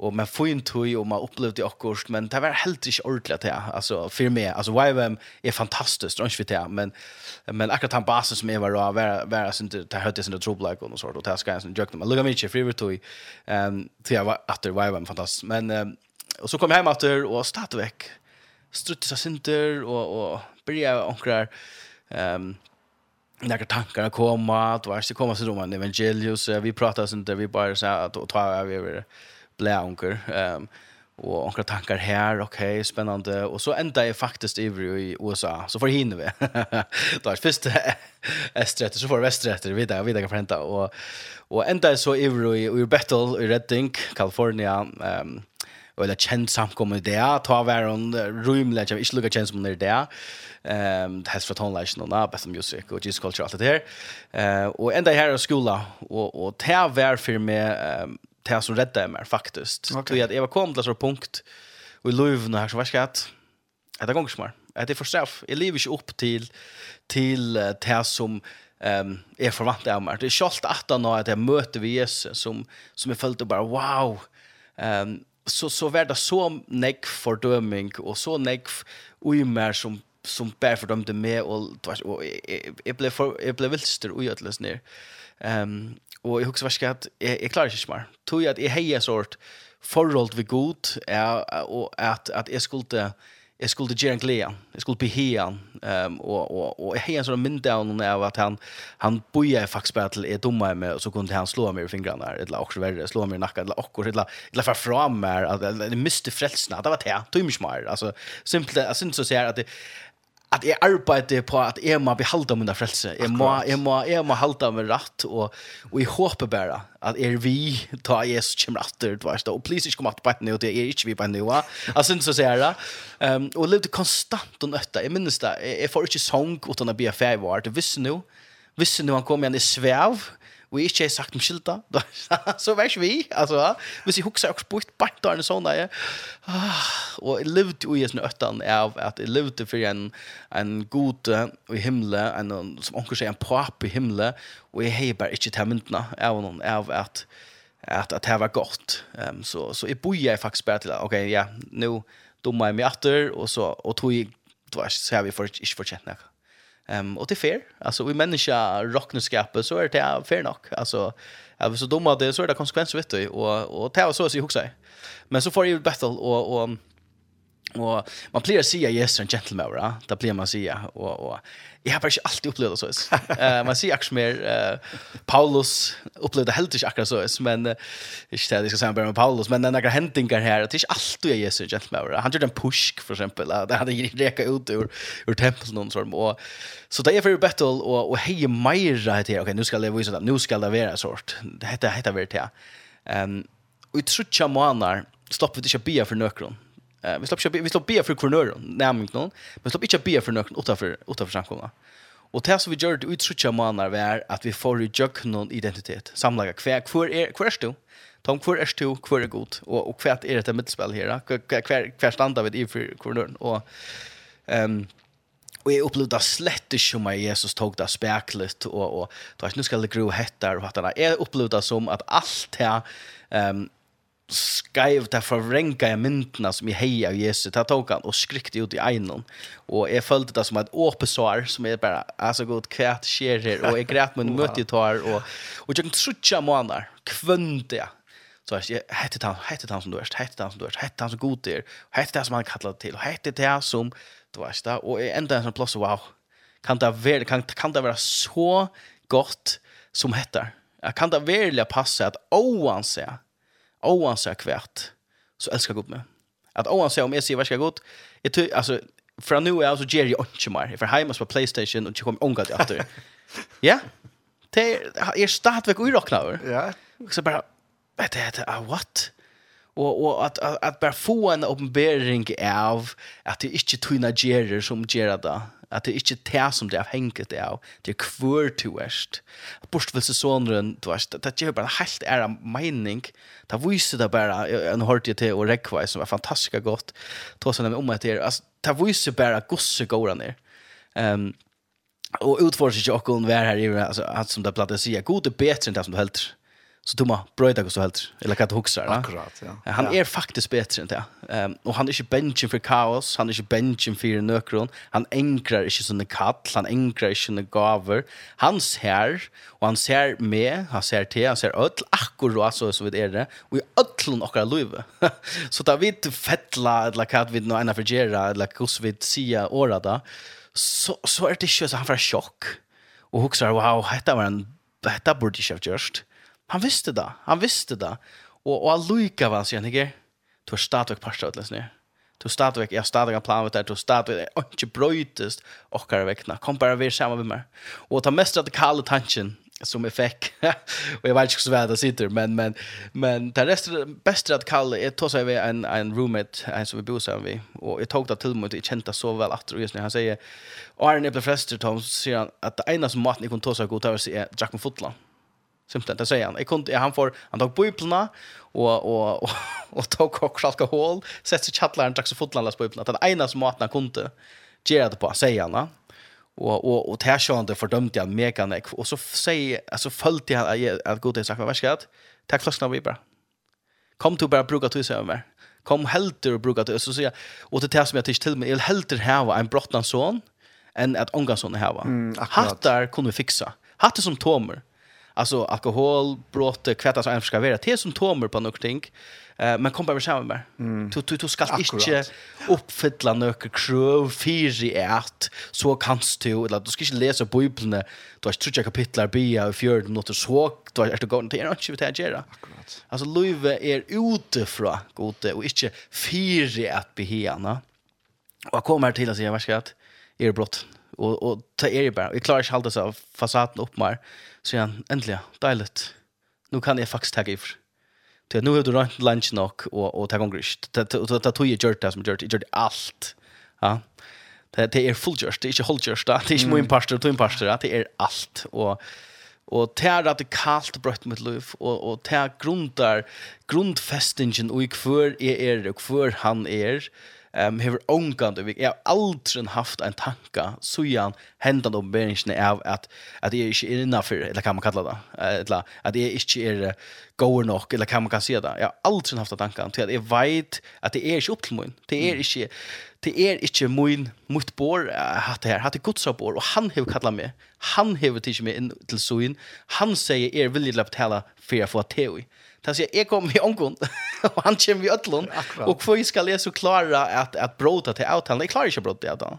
och man får inte tog och man upplevde också men det var helt inte ordentligt det alltså för mig alltså YWM är fantastiskt tror inte det men men akkurat han basen som är var var var så inte det hörde sin trouble like och så sånt och det ska jag inte men look mig me för vi tog ehm till jag var efter det YWM fantastiskt men och så kom jag hem efter och startade strutsa center och och börja ankrar ehm några tankar att komma att vars det kommer så roman evangelius vi pratade sånt där vi bara så att ta över blä onker. Ehm och några tankar här, okej, okay, spännande. Och så ända är faktiskt i USA, så får hinner vi. Då är först östrätter så får västrätter vi där, vi där kan hämta och och ända är så i i Battle i Redding, California. Ehm um, och det känns samkomma det ta varon rymlet jag inte lukar känns som det där ehm det har för hon läs någon som music och just culture allt det här eh och ända här i skolan och och ta var för mig ehm det som räddade mig faktiskt. Okay. Så jag var kom till så punkt och i löven här så var skatt. Det går inte mer. Det är för straff. Jag lever inte upp till till det som ehm um, är förvant av mig. Det är skolt att han att jag möter vi Jesus som som är följt och bara wow. Ehm um, så så var det så näck fördömning och så näck uimer som som bär för dem det med och och jag blev jag blev vilster och jötlas ner. Ehm um, Og jeg husker faktisk at jeg, jeg klarer ikke mer. Tog at jeg heier sort forhold vi god, er, og at, at jeg skulle jeg skulle gjøre en glede, jeg skulle behe han, um, og, og, og jeg har en sånn mynd av noen av at han, han bojer faktisk bare til jeg dummer meg, og så kunne han slå meg i fingrene, eller også verre, slå meg i nakken, eller akkurat, eller, eller fra fra meg, eller, eller miste frelsene, det var det, tog mye mer, altså, simpelt, jeg synes så sier at det, at jeg arbeider på at jeg må behalde min frelse. Jeg må, jeg må, jeg må halde min rett, og, og jeg håper bare at er vi ta Jesus kommer etter, du vet, og please ikke komme etter på et nå, det er ikke vi på et nå. Jeg synes så sier det. Um, og jeg levde konstant og nøtta. Jeg minnes det, jeg, jeg får ikke sång uten å bli ferdig vart. Hvis nå, hvis nå han kom igjen i svev, vi ikke har sagt om skilta, så vær vi, altså, hvis jeg husker også bort bare der en sånn ja. og jeg levde jo i sånne øtten av at jeg levde for en, en god i himmelen, en, som anker seg en pap i himmelen, og jeg har bare ikke til myndene av noen, av at at at det var godt. Ehm um, så så i boja faktiskt faktisk till okej okay, ja, nu dummer i mig åter och så och tog du vet så har vi för inte förtjänat. Ehm och det är fair. Alltså vi människa rocknuskapet så är det fair nog. Alltså är så dumma det så är det konsekvenser vet du och och det var så så jag också. Men så får ju battle och och Och man blir sig yes en gentleman, va? Det blir man sig och och jag har faktiskt alltid upplevt så is. Eh man ser också mer eh Paulus upplevde helt inte akkurat så men uh, inte det ska säga med Paulus, men den där händingar här, det är inte alltid yes en gentleman. Han gjorde en push för exempel, Det hade ju reka ut ur ur templet någon sorts och så det är för battle och och hej Maira heter okej, nu ska det visa dem. Nu ska det vara sort. Det heter heter vart här. Ehm och i trutcha månader stoppar vi inte bia be för nökron Eh vi slapp vi slapp be för kronor nämligen någon. Men slapp inte be för någon utanför utanför samkomma. Och det som vi gjorde ut så månader var att vi får ju någon identitet. Samla kvar kvar är kvar stå. Tom kvar är stå kvar är god och och kvar är det mittspel här. Kvar kvar standar vid i för kronor och ehm Och jag upplevde slett inte som Jesus tog det speklet och, och då att nu ska det gro hettar och hattarna. Jag upplevde som att allt det um, skrev det forvrenka i myndene som jeg heier av Jesu, det tok han og skrikte ut i egnen. Og jeg følte det som et åpesvar som er bare, altså god, hva skjer her? Og jeg græt min møte i tar, og, og jeg trutja måneder, kvønte jeg. Så jeg hette han, hette han som du er, hette han som du er, hette han som god er, hette det som han kallet til, og hette det som, du vet det, og jeg enda en sånn plass, wow, kan det være, kan, kan det være så godt som heter? Kan det virkelig passe at oansett, oavsett kvärt så älskar Gud mig. Att oavsett om jag säger vad gott, jag tror alltså för nu är alltså Jerry Onchmar får hemma på PlayStation och jag kommer ångra det efter. Ja. Det är start veck ur rocknar. Ja. Så bara vet det heter what? Och och att att bara få en uppenbarelse av att det inte tyna Jerry som Gerarda At det ikke er det som det er hengt av. Det er kvør til verst. Bortvilsesåneren, du vet, det gjør bare en helt ære mening. Det viser det bare, en hørte jeg til å rekva, som er fantastisk godt. Ta seg nemlig om etter, det altså, det viser bare gosse går han er. Um, og utforsker ikke åkken vær her i, altså, han som det er platt å si, god er bedre enn det som du helter så tog man bröjda och så helt eller kan huxa det. Akkurat, ja. Han är ja. er faktiskt bättre än det. Ehm um, och han är inte benchen för kaos, han är inte benchen för nökron. Han enkrar inte såna kall, han enkrar inte såna gaver. Han ser och han ser med, han ser till, han ser öll akkurat så så vid är det. Och i öllon och löve. så där vid fettla eller kat vid någon ena förgera eller kus vid sia orada. Så så är det ju så han får chock. Och huxar wow, detta var en detta borde jag ha gjort Han visste det. Han visste det. Og, Och och Luca var sier, ikke? Du er stadigvæk parstet läs ner. Du har stadigt jag stadigt har planerat der, du er stadigvæk, jeg har ikke brøytest kan vekkene. Kom bare ved sammen med meg. Og ta mest radikale kalla tanken som jeg fikk. og jeg vet ikke så det sitter men men men det resten bästa att kalla är tog ved en en roommate en som vi bor sammen vi Og jeg tog det till mig att jag kände så väl att just när han er Arne blir frester, Tom så sier han at det eneste maten jeg kunne ta seg god til å si er Jack Fotland simpelt det säger han. Jag kunde han får han tog biblarna och och och, och tog också alkohol, sätter sig chatlaren drack så fotlandas biblarna. Den ena som maten kunde göra det på säger han. Och och och där han det fördömde han megan och så säger alltså följde han att god det sagt vad ska Tack flaskan vi bara. Kom till bara bruka tusen över. Kom helter och bruka till så säger och det där som jag tills till mig helter här var en brottans son än att ånga son här var Mm, Hattar kunde vi fixa. Hattar som tomer alltså alkohol, brott, kvättas och ska vara till tomer på något ting Eh men kom bara samman med. Mm. Du du du ska inte uppfylla några krav för i art så kanst du eller du ska inte läsa bibeln. Du har tre kapitel B och fjärde något så du har gått inte till shit att göra. Akkurat. Alltså Louise är utifrån gode och inte för att behena. Och kommer till att säga vad ska jag är brott och och ta er i bara. Jag klarar inte hålla så fasaden upp mer. Så igen, äntligen, dejligt. Nu kan jag faktiskt ta ifrån. Det nu har du rent lunch nok och och ta gång grist. Det det tog ju gjort det som gjort, gjort allt. Ja. Det det är fullgjort, det är inte hållgjort, det är inte min pastor, två pastor, det är allt och og det er radikalt brøtt mitt liv, og, og det er grundar, grundfestingen og i hver jeg er og hver han er, um, hever ångan det. Jeg har aldri haft en tanka så igjen hendan omberingen av at, at jeg ikke er innenfor, eller kan man kalla det, eller at jeg ikke er går nok, eller kan man kan se det. Jeg har aldri haft tanken til at jeg vet at det er ikke opp til min. Det er ikke, det er ikke min, mot bor, hatt det her, hatt det godsa bor, og han har kallat meg, han har tidsi meg inn til soin, han sier er villig til å betale for jeg får til i. Han jag kommer i omgång och han kommer i ödlon och för ska jeg så klara att att bråta til avtalen? Jeg klarar inte bråta til avtalen.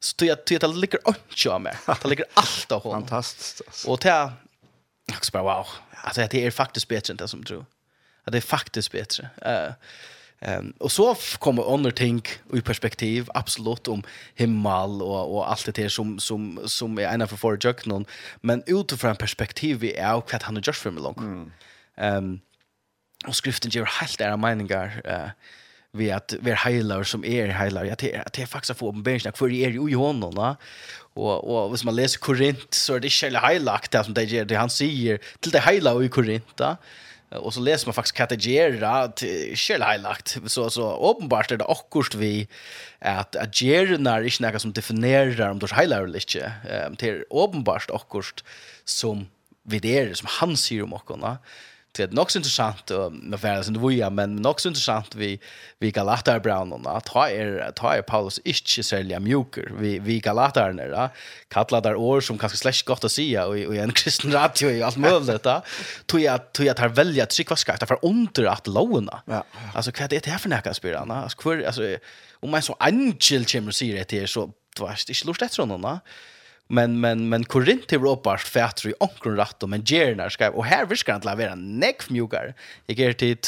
Så det, det ligger ikke av med. det ligger allt av honom. Fantastiskt. Och til Jag bara wow. Alltså det är faktiskt bättre än det som tror. Att det är faktiskt bättre. Eh Ehm och så kommer andra ting i perspektiv absolut om himmel och och allt det där som som som är ena för för jöknon men utifrån perspektiv är jag vad han har gjort för mig långt. Ehm mm. um, och skriften ger helt era meningar eh uh, vi att vi är heilar som är heilar. Jag det är, det är faktiskt att få uppenbarelse för er i honom. Va? Och och hvis man läser Korint så är det själva heilagt det som det ger det han säger till det heila i Korint då. Och så läser man faktiskt kategera till själva heilagt så så uppenbart är det akkurat vi att att gerna är inte något som definierar om det highlight eller inte. Ehm till uppenbart akkurat som vi det som han säger om och det är nog så intressant med färdas ändå vi men nog så intressant vi vi Galatar Brown och att ha er ta er Paulus inte sälja mjuker. Vi vi Galatar när då kallar där år som kanske slash gott att säga och och en kristen radio i allt möjligt då tror jag tror jag tar välja att skicka skatt för under att låna ja. alltså vad det är här för näka spelarna alltså alltså om man så angel kommer säger det så du vet inte lust efter någon men men men Korint Europa fätter i onkron rätt men Gernar ska och här viskar han att vara neck mjugar. Jag ger tid.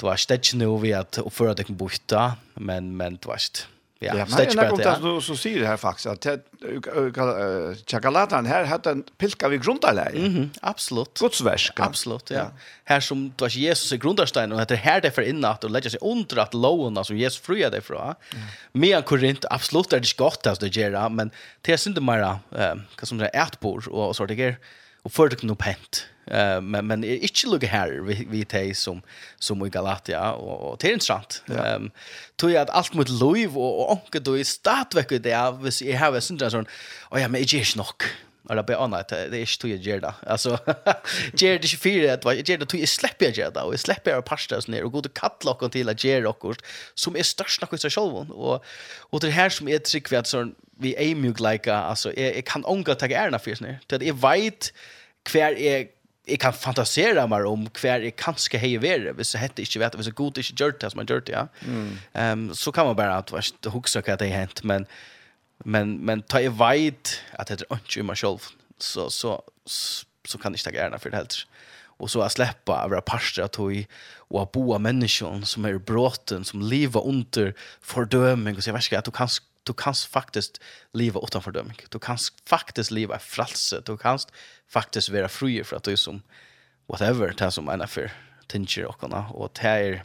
Du har stäckt nu vi att uppföra dig borta men men du vet Ja, ja stage bättre. Det är något som säger här faktiskt att chakalatan här hade en pilka vid grundarläge. Mhm, absolut. Guds verk. Absolut, ja. Här som då Jesus är grundarstein och heter här det för inåt och lägger sig under att låna som Jesus fria dig från. Men Korint absolut är det gott att det gör men det är inte mera eh vad som det är ätbord och så det och för det nog pent. Eh men men är inte lugg här vi vi te som som i Galatia och och det är intressant. Ehm tror jag att allt mot Louis och och onkel då är startväck det är vi har väl sån där sån. Och ja, men det är ju nog. Eller be anna det är inte tog jag ger det. Alltså ger det 24 att vad ger det tog jag släpper jag ger det och jag släpper jag pastas ner och går till kattlocken till att ger och som är störst något så själv och och det här som är trick vid sån vi är mjuk like alltså jag kan ångra ta ärna för snär. Det är vet kvar är jag kan fantasera mer om kvar jag kanske hej vara hvis jag hette inte vet hvis jag god inte gjort det som man gjort det ja. Ehm så kan man bara att vart huxa att det hänt men men men ta i vid att det är inte mig själv så så så kan jag inte gärna för det helt. Och så att släppa av våra pastor att och och boa människor som är bråten som lever under fördömning och så värska att du kan du kan faktiskt leva utan fördömning. Du kan faktiskt leva i frälse. Du kan faktiskt vara fri för att du är som whatever, det som en affär tinker och och det är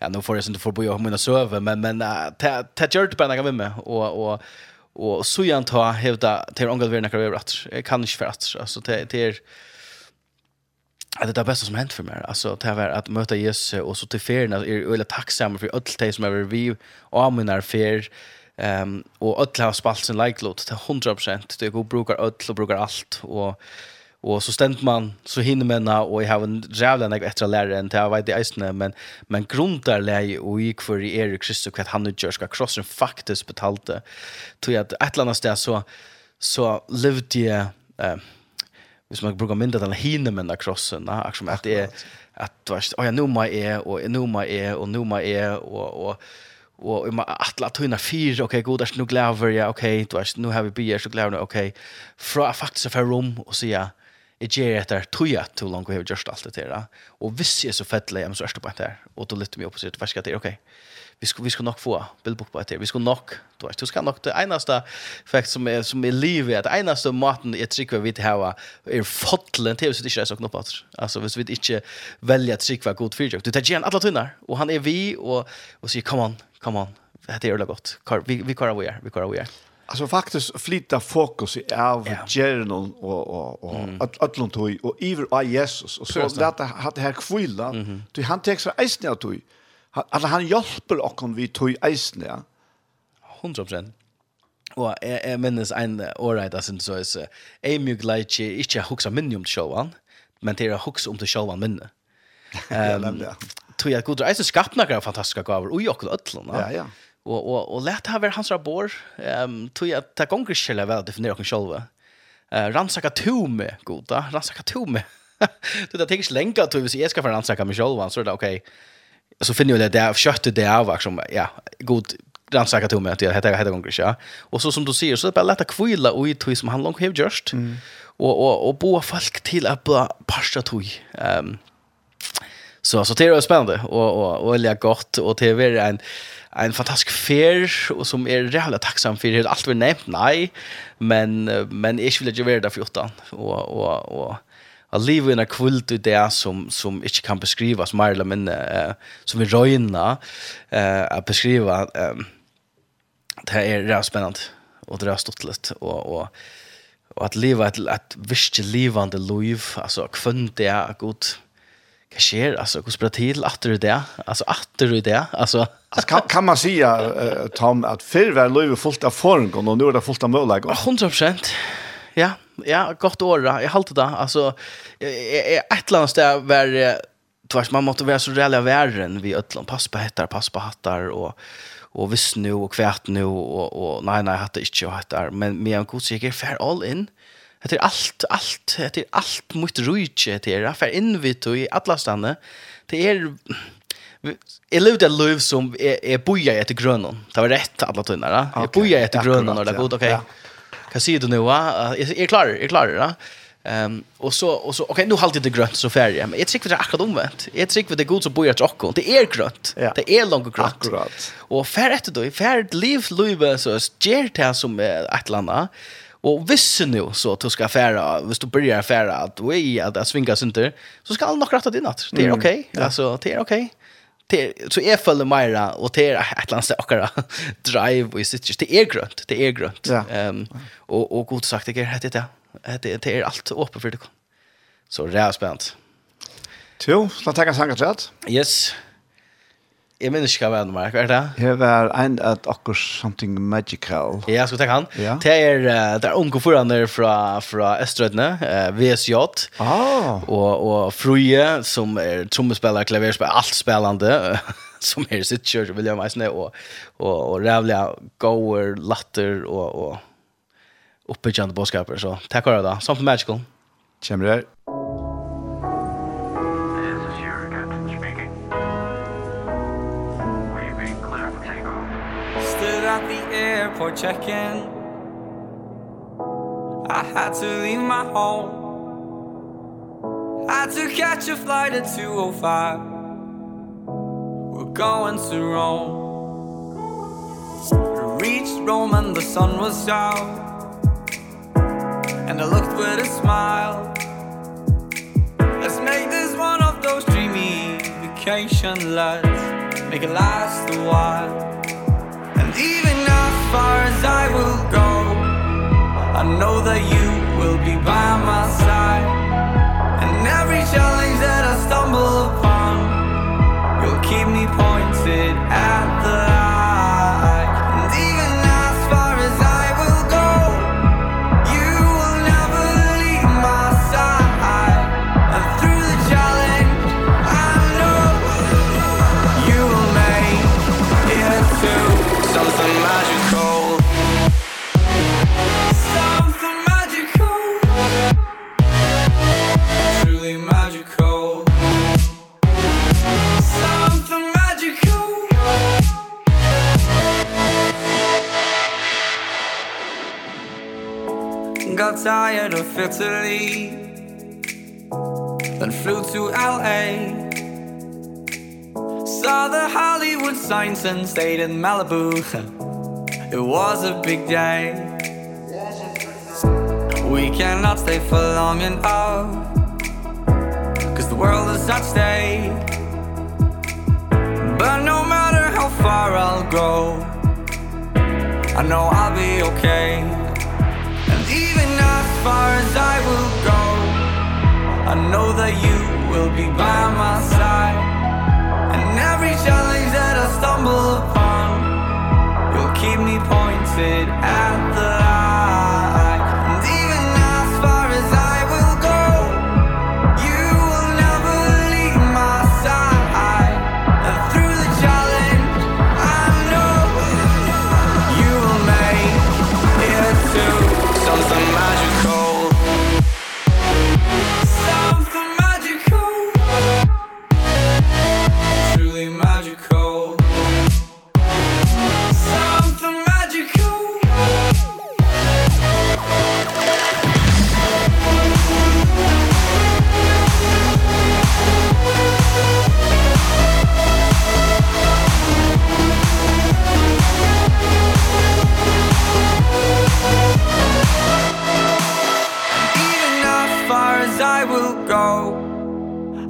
ja, nu får jag inte förbo jag mina söver, men men ta ta gjort på några med och och och så jag tar hävda till angående vem några rätt. Jag kan inte för att alltså det det är att det är det bästa som hänt för mig. Alltså det var att möta Jesus och så till färna är öle tacksam för allt det som är vi och mina fer ehm och alla har spalt sin likelot till 100%. Det går brukar allt och brukar allt och och så stämt man så hinner man och jag har en jävla näck efter lärare än jag vet det är men men grundar läge och gick för Erik Kristus att han nu gör ska crossen faktiskt betalte. Tror jag att ett annat sted så så levde jag eh hvis man brukar mindre den hinner man krossen crossen va som att det är att du vet ja nu mig är och nu mig är och nu mig är och och och om att att hinna fyra okej god där nu gläver jag okej du vet nu har vi bier så gläver okej fra faktiskt för rum och så ja jag ger det där tog jag till långt vi har gjort allt det där. Och visst är så fettlig jag må så ørste på det och då lytter mig upp och så hva skal det, okej vi ska, vi ska nog få bildbok på det Vi ska nog, du vet, du ska nog det enaste fakt som är, som är livet, det enaste maten jag tycker vi til hava, är fotlen till hvis det är inte så knoppat. Alltså, hvis vi inte välja å trykke god fyrtjøk. Du tar igen alla tunnar och han är vi, och, och säger, come on, come on, det er jævla gott. Vi, vi kvarer vi är, vi kvarer vi är Alltså faktiskt flytta fokus i av ja. och och och mm. att tog och och över av Jesus och så där hade här kvilla mm -hmm. du han textar eisne att du alltså han hjälper och kan vi tog eisne ja 100% Og jeg, jeg minnes en åreit av sin så er så jeg mye glad ikke ikke hukse minne om showene, men til å hukse om til showene minne. Ja. Tror jeg god, jeg synes skapnager er fantastiske gaver, og jeg også. Ja, ja og og og lätt har väl hans rabor ehm um, tror jag att ta gånger skulle vel definiera kan själva. Eh uh, ransaka tome goda, ransaka tome. du det tänker länka tror vi så jag ska för ransaka mig själva så er det okej. Okay. Så finner jag det där köttet det av som ja, god ransaka tome att det heter heter gånger ja. og så som du sier så er det bara lätta kvila og i tog som han långt har just. Mm. og og och bo folk til att bara pasta tog. Ehm um, Så så det är spännande och och och väldigt gott och det är en en fantastisk fer och som är rejält tacksam för det allt vi nämnt nej men men jag vill ju vara där för utan och och och att leva i en kvult ut där som som inte kan beskrivas mer eller mindre som vi röjna eh, att beskriva um, det är rätt spännande och det är stort och och och att leva ett ett visst livande liv alltså kvund det är gott vad sker alltså hur spelar till att du det? Alltså att du det? Alltså alltså kan, kan man säga uh, Tom att förr var Löve fullt av form och nu är det fullt av möjlighet 100% ja ja gott år jag halte det. Alltså ett land sted var tvers, man måste vara så rejäla värden vi ödlan pass på hettar pass på hattar och och visst nu och kvärt nu och och nej nej hattar inte hattar men men jag god säkert fair all in. Det är allt allt det är allt mot ruiche det är för invit och i alla stanna. Det är Jeg levde et liv som jeg, jeg boja etter grønnen. Det var rett alle tøyner. Jeg okay. boja etter grønnen når det er godt. Ok, ja. hva sier du nå? Jeg, jeg klar, jeg er klar. Da. Ehm och så och så okej nu håll det grönt så färg. Men jag tycker det är akkurat omvänt. Jag tycker det är gott så bojar tjock det är grönt. Det är långt grönt. Akkurat. Og färd etter då i liv liv så ger det som ett landa Och visst nu så du skal färra, hvis du börjar färra att vi at det svingas synder, så skal alle nok rette din natt. Det er ok, Okay. Alltså det ok. Det er, så jeg følger Myra og det er är ett lands akkurat drive og sitter det er grønt, det er grønt. ja. um, og, og gott sagt det er det det det er alt öppet for det så det er spennende. Jo, så tackar så mycket. Yes. Jeg minns ikke hva Mark, er det? Jeg var en at akkur something magical. Ja, skal vi tenke han. Ja. Det er, det er unge foraner fra, fra Østrødene, eh, VSJ, ah. og, og Fruje, som er trommespiller, klaverspiller, alt spillende, som er sitt kjørt, vil jeg meisne, og, og, og rævlig gåer, latter, og, og oppbyggende bådskaper. Så takk for det da, something magical. Kjemmer her. for checking. I had to leave my home. Had to catch a flight at 205 We're going to Rome. We reached Rome and the sun was out And I looked with a smile. Let's make this one of those dreamy vacation lights Make it last a while. And even far as I will go. I know that you will be by my side. And every challenge that I stumble upon You'll keep me pointed at tired of Italy Then flew to LA Saw the Hollywood signs and stayed in Malibu. It was a big day. We cannot stay for long enough Cause the world is at stake. But no matter how far I'll go I know I'll be okay far as I will go. I know that you will be by my side. And every challenge that I stumble upon You'll keep me pointed at the eye.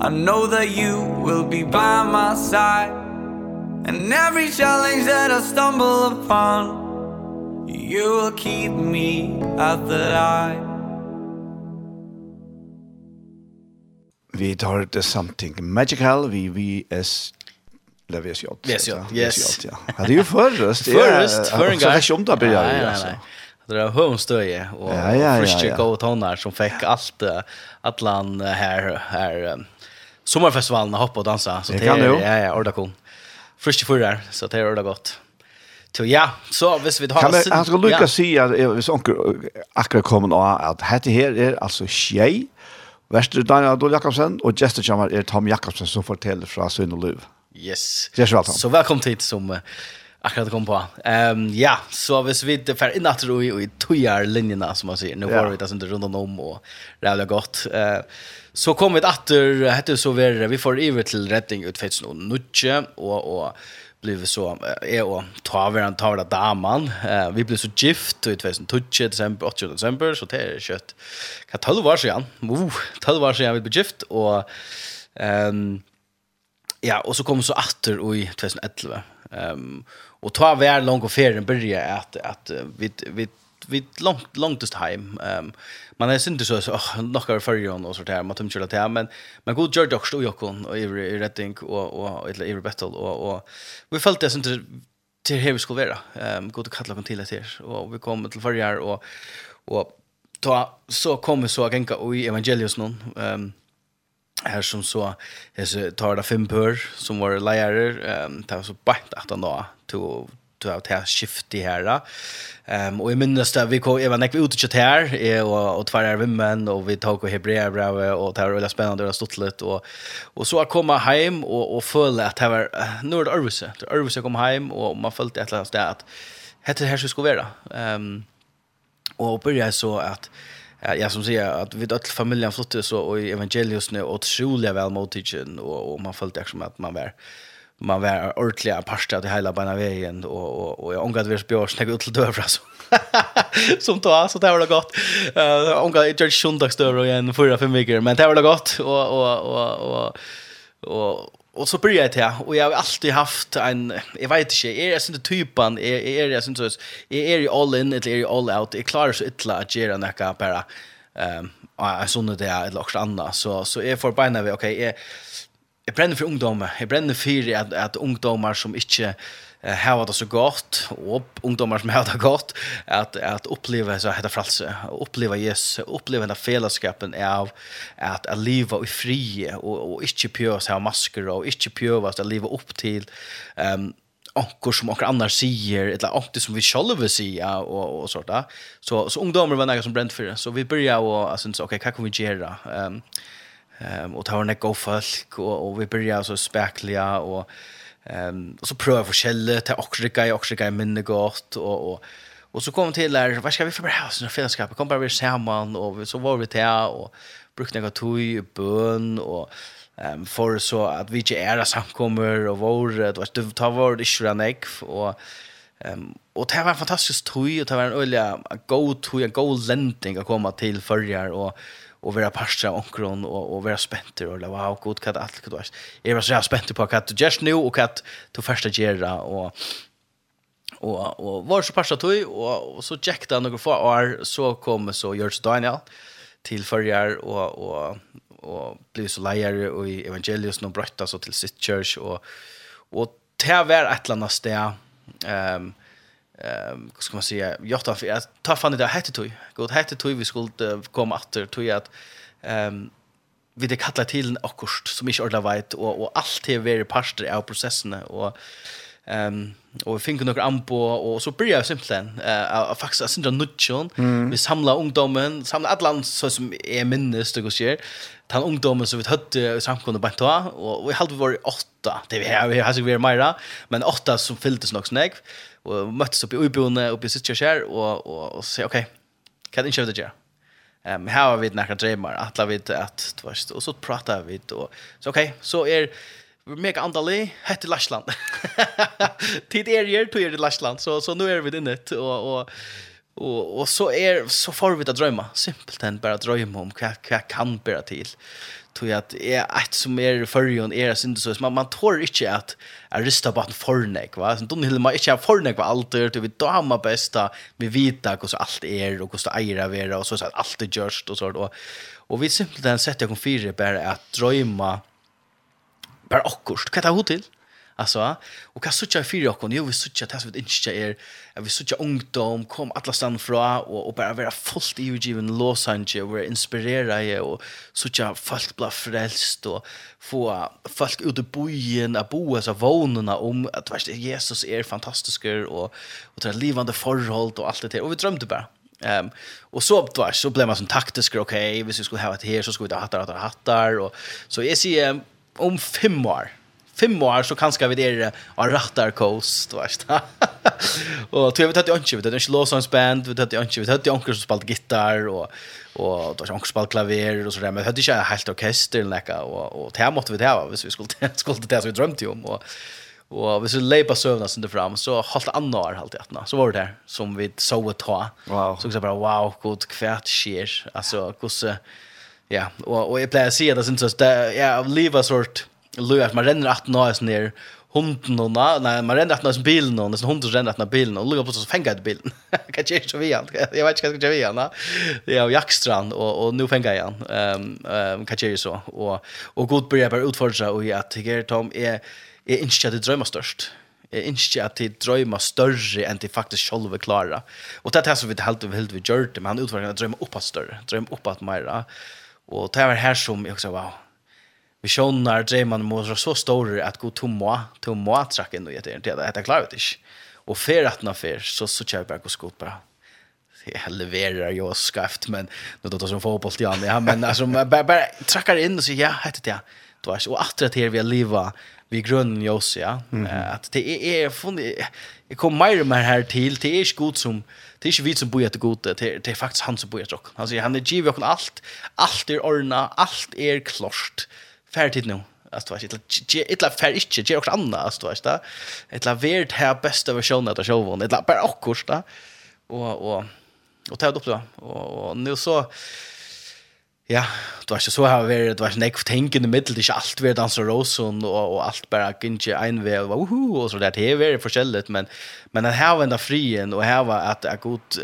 I know that you will be by my side And every challenge that I stumble upon You will keep me at the light Vi tar det something magical vi VS Eller VSJ. VSJ, yes. ja. Ja, det är ju förröst. Förröst, förrän gar. Så det är tjomt att börja. Nej. Det var Hönstöje och Frischik och Tonar som fick allt, allan här, här sommarfestivalen och hoppa och dansa så det kan du. Ja ja, orda kon. Första förra så det är orda gott. Så ja, så hvis vi har Kan han ska lucka se att hvis onker akkurat kommer nå, att dette her är alltså tjej. Vester Daniel Adol Jakobsen och Jester Chamar er Tom Jakobsen som forteller från sin og liv. Yes. Så välkommen hit som akkurat kom på. Ehm um, ja, så hvis vi det för innan tror i tojar linjerna som man säger. Nu var vi det som runt om och det är gott. Eh uh, Så kom vi åter hette så vi vi får iver til redding ut fetts og nutje og, og blev så, jeg og taveren, tavla damen, eh, vi blev så gift i 2012, december 8. december så det er kjøtt. Hva, 12 år siden, uh, 12 år siden vi blev gift, og um, ja, och så kom så åter i 2011. Um, och ta vær långt och ferien börja att att vi vi vi långt långtest hem. Ehm man är inte så så oh, några förjon och sånt där man tumkör det här men men god George Dox och Jokon och i i Redding och och eller i Battle och och vi följde det inte till hur vi skulle vara. Ehm god att kalla kon till det här och vi kom till förjar och och ta så kommer så att gänga och i evangelius någon ehm här som så så tar det fem pör som var lärare ehm det tar så bänt att han då till av det här i här. Um, och i minst att vi kom, jag var näkva ute och här och, och tvär är vimmen och vi tog och hebrea brev och det var väldigt spännande och stått lite och, och så att komma hem och, och följa att det var, nu är det Örvise, det är Örvuse kom hem och man följde ett eller annat sted att det här skulle vara. Um, och började så att ja som säger att vi dött familjen flyttade så och evangelius nu otroligt väl mottagen och, och man följde också att man var man var ordentlig parste av det hele beina veien, og, og, og jeg omgav det vi spjør snakket ut til døvra, så. som då så det var det gott. Eh uh, omgå i George och igen förra fem veckor men det var det gott och och och och och och så började jag till och jag har alltid haft en jag vet inte är jag inte typen är är jag inte så är jag all in eller är jag all out är klarar så illa att göra några bara ehm um, jag sånne det eller också annat så så är för beina vi okej okay, är jag bränner för ungdomar. Jag bränner för att, at ungdomar som inte uh, har det så gott och ungdomar som har det gott att att uppleva så heter fralse, uppleva Jesus uppleva den fellesskapen av att att leva i fri och och inte pjös här masker och inte pjöva att leva upp till ehm um, ankor som ankor annars sier, eller ankor som vi själva säger och och sånt där så så ungdomar var några som bränt för det så vi börjar och alltså okej okay, kan vi gjøre? ehm um, Ehm och tar en folk och och vi börjar så spekliga och ehm och så prövar forskelle till Oxrika i också i minne gott och och och så kom till där vad ska vi för bra hus och fällskap kom bara vi samman och så var vi till och brukte några toj bön och ehm för så att vi inte är samkommer och vår det var ta vår det skranek och Ehm och det var en fantastisk toj och det var en öliga go to en go landing att komma till förjar och och vara pastra och kron och och vara spenter och lava wow, god kat allt kat vars. Jag var så spänt på kat just nu och kat to första gera och och och var så pastra tog och, och så checkade några få år så kom så George Daniel till förjar och och och blev så lejare och i evangelius någon brötta så till sitt church och och det var ett eller annat steg ehm um, ehm vad ska man säga jag tar för att ta fan det hette tog god hette tog vi skulle komma åter tog att ehm vi det kallar till akkurst som inte ordla vet och och allt det är very parter av processerna och ehm och vi fick några ampo och så började jag simpelthen eh faktiskt att synda nutchon vi samlar ungdomen samlar alla så som är minnes det går sker ta ungdomen så vi hade samkomna på och vi hade varit åtta det vi har vi har så vi är mera men åtta som fylldes nog snägg och möttes uppe i Uibone uppe i Sittjärskär och och och säger okej. Kan inte köra det där. Ehm um, här har vi några drömmar att la vid att du vet och så pratar vi och Så okej, så är er, mega andalig hette Lashland. Tid är ju till er Lashland så så nu är vi inne och och och och så är så får vi att drömma simpelt än bara drömma om vad vad kan bära till tror att är ett som är i förrjon är det inte så man man tror inte att är rysta en förnek va så då vill man inte ha förnek va allt det vi då har man bästa vi vita hur så allt är och hur så ära vara och så så att allt är just och så då och vi simpelt den sätter jag kom fyra bara att drömma bara akkurst kan ta hot till Alltså, och kan söka för jag kan ju vi söka tas vid inte är vi söka ungdom kom alla stan fra och och bara vara fullt i given Los Angeles where inspirera jag och söka folk bla frälst och få folk ut i bojen att bo så vånarna om att vet Jesus är fantastisk och och det livande förhåll och allt det där. Och vi drömde bara. Ehm um, och så då så blev man som taktisk okej, okay, hvis vi skulle ha ett här så skulle vi ha hattar hattar hattar. Och så är det om fem år fem år så kanske vi det är rattar coast vart. och tror vi att det inte vi det inte lås on band vi det inte vi det onkel som spelar gitarr och och då onkel spelar klaver och så där men hade inte helt orkester läcka och och det måste vi det ha hvis vi skulle skulle det så vi drömde om och Og hvis vi leipa søvna sin det fram, så halvt anna år halvt etna, så var det der, som vi så et ta. Wow. Så jeg bare, wow, god, kvært skjer. Altså, hvordan, ja, og, og jeg pleier å si at det synes jeg, det, ja, livet sort, Louis att man renner att sånn der hunden och nei, man renner att nås bilen och nästan hunden renner att nås bilen och Louis på så fengar jeg bilen. Hva gjør så vi han. Jag vet inte vad jag vi han da. Det är jackstrand och och nu fänga igen. Ehm ehm kan jag ju så och och god börjar bara seg och jeg tycker Tom är är inte att det drömmer störst är inte att det drömma större än det faktiskt själva klare. Och det här som vi helt och helt vi gjort det, men han utvecklar drömma uppåt större, drömma uppåt mera. Och det er her som jag också, wow, visioner, drømmene må være så store at god tomma, må trakk inn og gjøre det. Det er klart ikke. Og fer at den fer, så, så kjører jeg bare god skot bare. Jeg leverer jo skreft, men nå tar det som fotboll til han. Ja, men altså, bare, bare trakker inn og sier, ja, heter det, ja. Du vet, og at det her vi har livet, vi grunnen jo også, ja. At det er, er funnet, jeg kom mer og mer her til, det er ikke god som, det er ikke vi som bor etter god, det er, det er faktisk han som bor etter dere. sier, han er givet dere alt, alt er ordnet, alt er klart. Mm färdigt nu. Alltså du vet, illa fär inte, ger också andra alltså du vet. Illa vart här bästa versionen av showen. Illa bara också, då. Och och och ta upp då. Och, och nu så Ja, du var ikke så her vært, du var ikke nekv tenkende middel, det er ikke alt vært danser rosen, og, og alt bare ikke en vei, og, uhu, og så det, det er vært forskjellig, men, men her var enda frien, og her var at det er godt,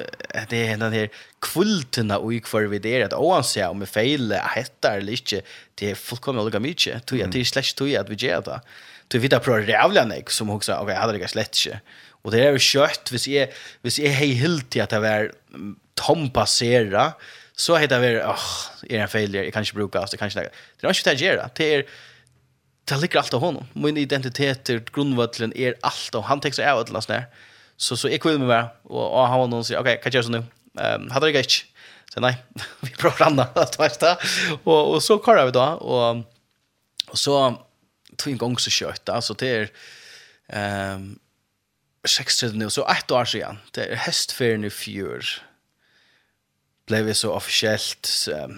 det er den her kvultene og for vi der, at oansett om vi feiler, heter eller ikke, det er fullkomlig olika mye, tog jeg, det er slett tog jeg at vi gjør det. Tog vi da prøver rævlig nek, som hun sa, ok, jeg hadde det slett ikke. Og det er jo kjøtt, hvis jeg, hvis jeg hei hilt til at det var tompassera, så heter det åh, är en failure, jag kan inte bruka oss, jag kan inte. Det är inte det jag gör, det är det ligger allt av honom. Min identitet, grundvattlen är allt och han textar av allt där. Så så är kul med mig och, och han var någon säger okej, kan jag göra så nu? Ehm, hade det gick. Så nej, vi provar andra att du. Och och så kör vi då och och så tog en gång så kött alltså det är ehm 60 nu så ett år sedan. Det är hästfärden i fjör blev så officiellt så,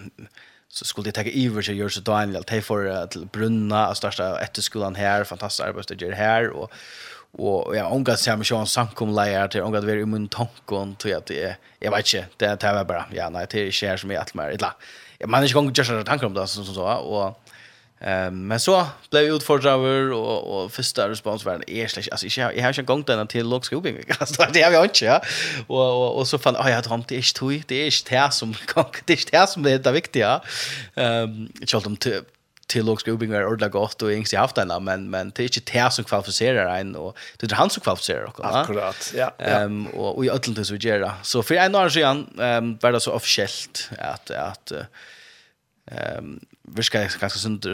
så skulle de ta över så gör så Daniel ta för till Brunna och starta efter skolan här fantastiskt arbete gör här. Och och ja hon gav sig med Sean samkom lejer till hon gav det i mun tankon tror jag att det är. Jag vet inte det det var bara ja nej det är share som är allt mer illa. Man är inte gång just att tankar om det så så och Ehm men så blev vi utfordrande och och första respons var en är alltså jag jag har inte gått den till låg skobing alltså det har vi inte ja. Och och och så fann jag att han det är tui det är det som det är det som är det viktiga. Ehm jag tror de till låg skobing är ordla gott och inget haft den men men det är inte det som kvalificerar en och det är han som kvalificerar också akkurat ja ehm och och i öllnt så gör så för en år sedan ehm var det så officiellt att att ehm virka ganska sunt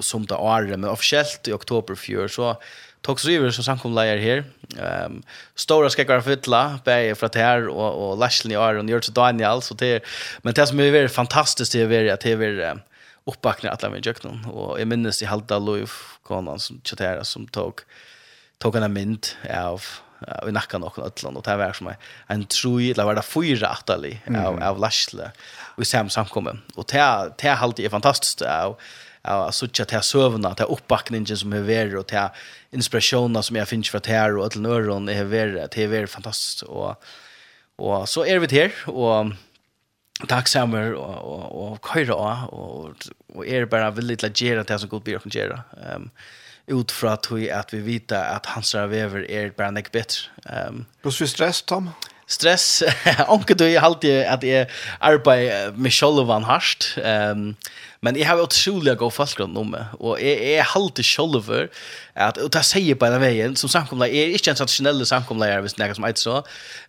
som det är men officiellt i oktober fjör så tog så över så samkom lejer här. Ehm stora ska vara fylla bäge för att här och och Lashley och Aaron gör så Daniel så det men det som är väldigt fantastiskt det är att det är uppbackning att lämna Jöknon och jag minns i halta Louis Conan som chattera som tog tog en mynd av i nakka nokon ödlan och det var som en troi eller var det fyra attali av av Lashle vi sam samkommen. Och det det är är fantastiskt och av så tjat här sövna, det uppbackningen som är värre och det inspirationerna som jag finns för det här och att nörron är värre, det är väldigt fantastiskt. Och och så är vi här och tacksammer och och och köra och och är bara väldigt lägera det som gott blir att göra. Ehm um, ut fra tog at vi vita at hans vever er bare nek betre. Um, Plus vi stress, Tom? Stress, anker du i alltid at jeg arbeid med sjolvan harst. Um, Men jeg har utrolig god fastgrunn om meg, og jeg, jeg halte att at, og det sier på den vägen som samkomlega, jeg er ikke en traditionell samkomlega, hvis det er som eit så,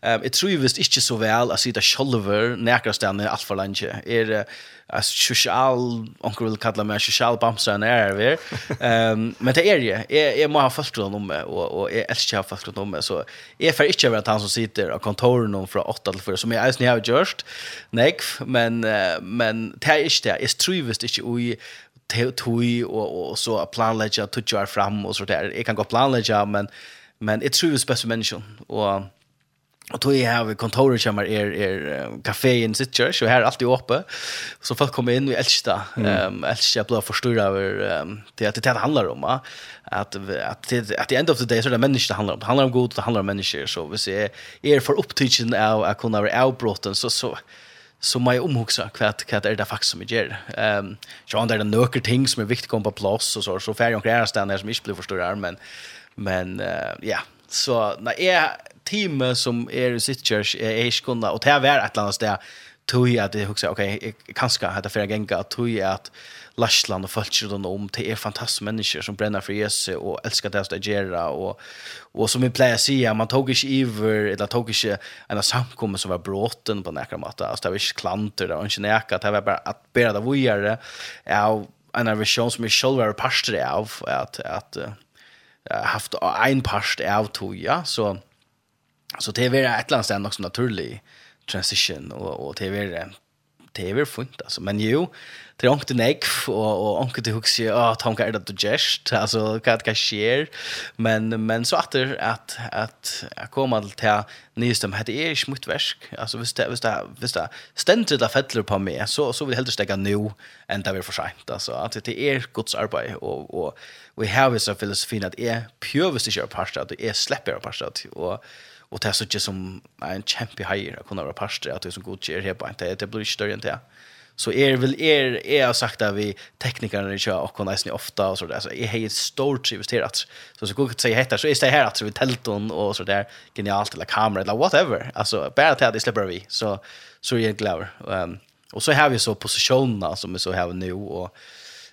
um, jeg tror visst ikke så vel at sitte selv nekker stedene alt for langt. Jeg er uh, sosial, onker vil kalla meg sosial bamsa enn jeg er ved, um, men det er jeg, jeg, jeg må ha fastgrunn om meg, og, og jeg elsker å ha fastgrunn om meg, så jeg får ikke være han som sitter av kontoren fra 8 til 4, som jeg ens jeg har gjort, nekv, men, uh, men det er ikke det, jeg tror ikke ui tui og, og så planlegge tutsjar fram og så der. Jeg kan godt planlegge, men, men jeg tror vi spes mennesker. Og Og tog jeg her ved kontoret kommer er, er kaféen sitt så her er alltid åpe. Så folk kommer inn, vi elsker det. Mm. Um, elsker jeg blir forstyrret over um, det at det det handler om. Uh, at, at, at the end of the day så er det mennesker det handler om. Det handler om god, det handler om mennesker. Så hvis jeg er for opptidsen av å kunne være avbrotten, så, så, så så må jeg omhugsa hva, hva er det faktisk som jeg gjør. Um, så er det noen ting som er viktig å komme på plass, og så, så færre jeg omkring er her som ikke blir forstørre, men, men uh, ja, så når jeg teamet som er i sitt kjørs, jeg er ikke kunnet, og til det være et eller annet sted, tog jeg at jeg husker, ok, jeg kan skal hette flere ganger, tog jeg at Lashland og folk rundt om. Det er fantastiske mennesker som brenner for Jesus og elsker det som de gjør og, og som vi pleier å si man tog ikke iver eller tog ikke en samkommet som var bråten på nærkere måte. Altså det var ikke klanter det var ikke nærkere det var bare at bedre det vi gjør det er en visjon som jeg selv var pastor av at, at uh, haft en parst av tog ja. Så så det är ett land också naturlig transition och och det är det är väl fint alltså men jo det är inte nekv och och onkel det huxar ah tanka är det du gest alltså vad kan ske men men så att det att att jag kommer till till nystem hade är smutt värsk. alltså visst det visst det visst det ständigt där fettler på mig så så vill helt stäcka nu än det vi för sent alltså att det är Guds arbete och och we have is a philosophy att är purvist kör pasta att är släpper pasta och och det är så inte som en kämpe higher kunna vara pastor, att det är som god ger här på inte det blir större än det Så er väl er är har sagt att vi teknikerna kör och kan nästan ofta och så där så är helt stort investerat. Så så går det säga heter så är det här att vi tälton och så där genialt eller kamera eller whatever. Alltså bara att det släpper vi. Så så är jag glad. Ehm och så har vi så positionerna som vi så har nu och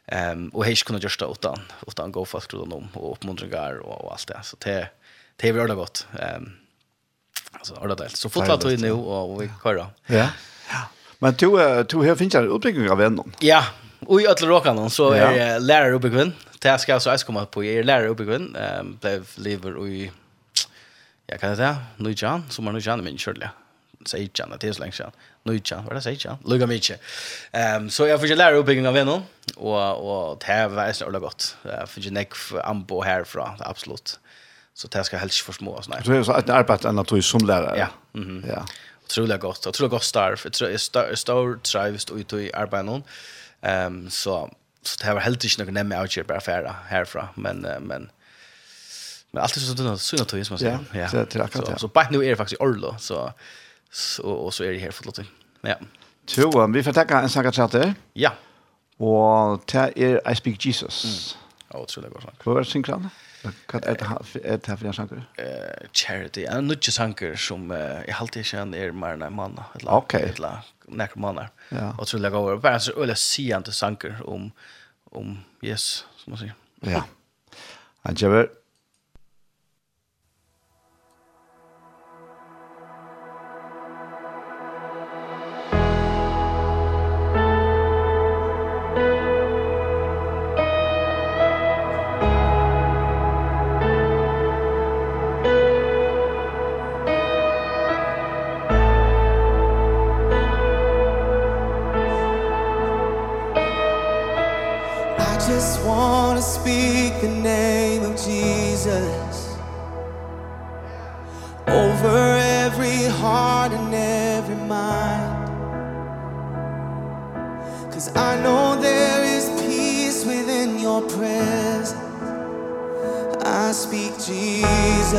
ehm och hej kunna just utan utan gå fast då om och uppmuntringar och, och allt det. Så det det är väl gott. Ehm alltså ordentligt. Så fotboll tror nu och vi kör då. Ja. Men du, du har finnet en oppbygging av vennen. Ja, og i alle råkene så er ja. lærer oppbyggingen. Det jeg skal altså så jeg komme på, jeg er lærer oppbyggingen. Jeg ble lever i, ja, hva er det, Nujjan, som er Nujjan i min kjørlige. Seichan, det er så lenge siden. Nøytjan, hva er det Seichan? Lugga mye. Um, så jeg fikk lære oppbyggingen av vennen, og, og det var jeg snart godt. Jeg fikk nekk anbo herfra, det er absolutt. Så det skal helst for små. Du har jo så et arbeid enn at du er som lærer. Ja. Mm -hmm. ja otroligt gott. Otroligt gott starv. Jag tror jag står trivst ut i arbetet någon. Ehm så så det var helt inte något nämma outshare bara färra härifrån men men men allt är så sådana sådana tog som man säger. Ja. Så det är akkurat. Så, så bara nu är det faktiskt Orlo så så och så är det här för låt. Ja. Så vi får tacka en sak chatte. Ja. Och det er I speak Jesus. Mm. Ja, otroligt gott. Vad är synkran? Hva er det är det för en sanger? Eh charity. En nutje sanker som uh, jag alltid känner är mer än en man eller okay. eller nära man. Ja. Och så lägger över bara så eller se inte sanker om om yes, som man säger. Ja. Han kör Jesus.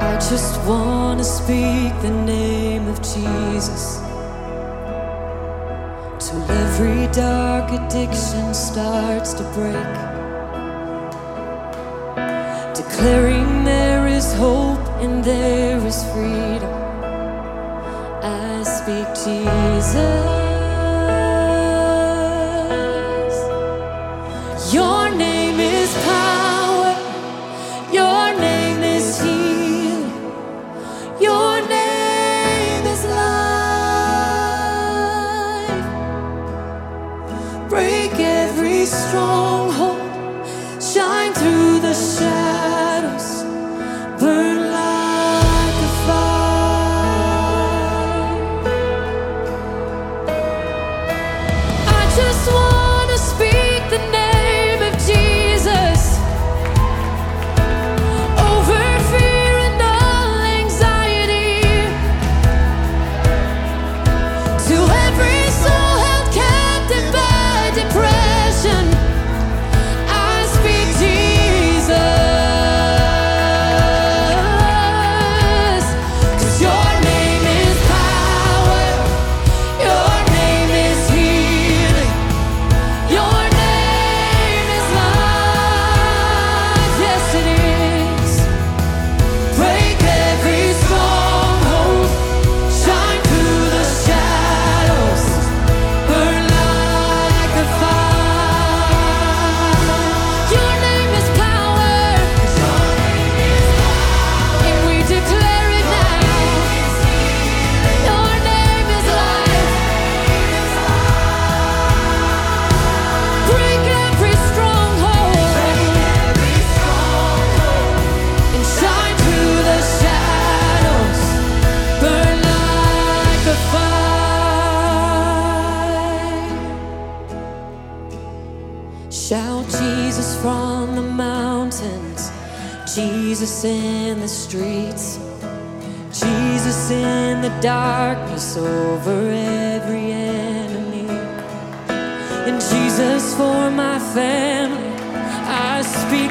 I just want to speak the name of Jesus. Till every dark addiction starts to break. Declaring there is hope and there is freedom. I speak Jesus.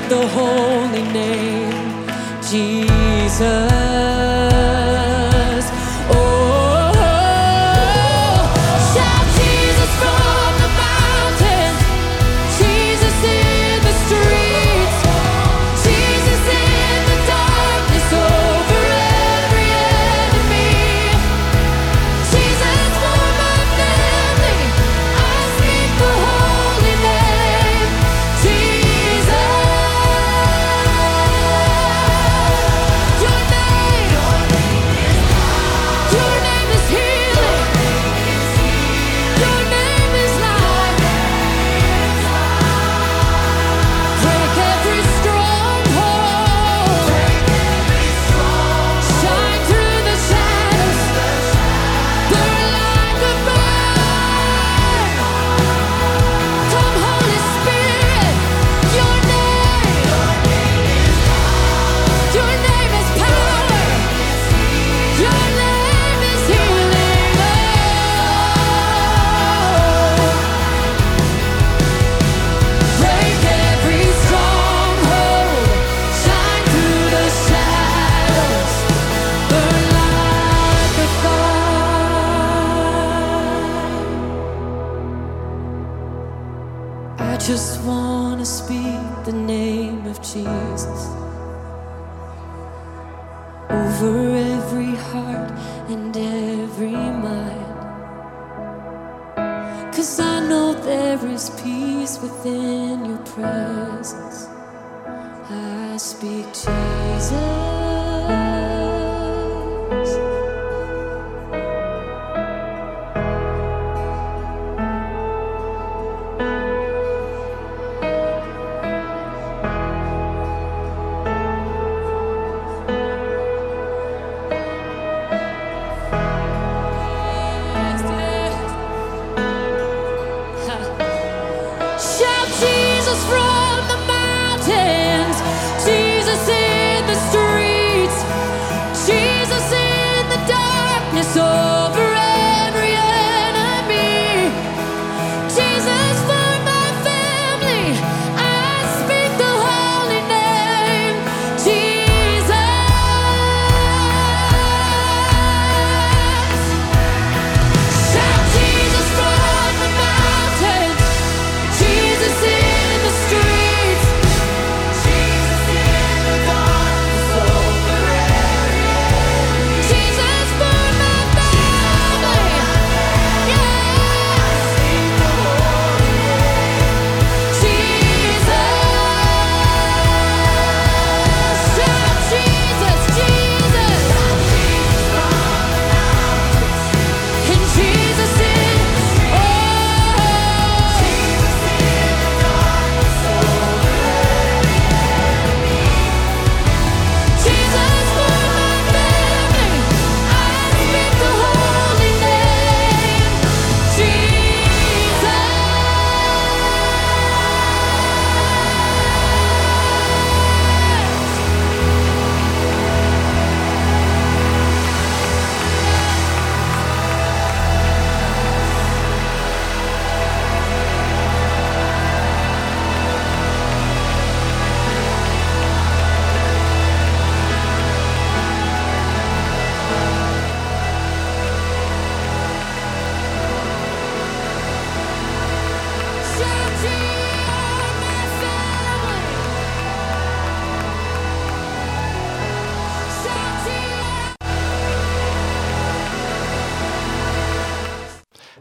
the holy name Jesus.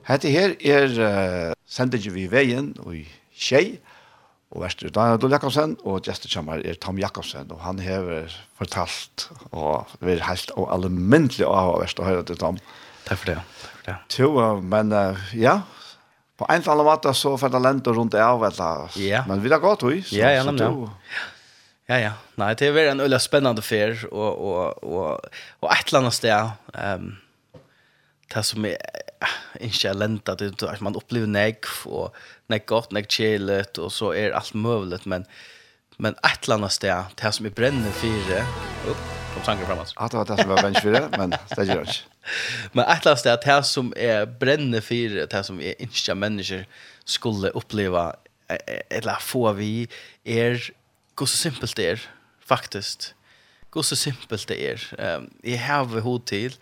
Hette her er uh, sendingen vi veien og i Kjei, og verste Daniel Dole Jakobsen, og gestekjammer er Tom Jakobsen, og han hever fortalt, og vi er helt og almindelig av å verste å høre til Tom. Takk for det, takk for det. Jo, uh, men uh, ja, på en eller annen måte så får det lente rundt av, eller, ja. men vi har gått, vi. Ja, ja, så, ja. ja. Ja, ja. Nei, det er veldig en øyla spennende fer, og, og, og, og et eller annet sted, um, det som är inte lenta det att man upplever negg och negg gott negg chillet och så är allt möjligt men men ett annat sted det som är bränner fyra upp kom sanger framåt att det var det som var bench fyra men det gör inte men ett annat sted det som är bränner fyra det som är inte människor skulle uppleva eller få vi är går så simpelt det är faktiskt går så simpelt det är jag har hod till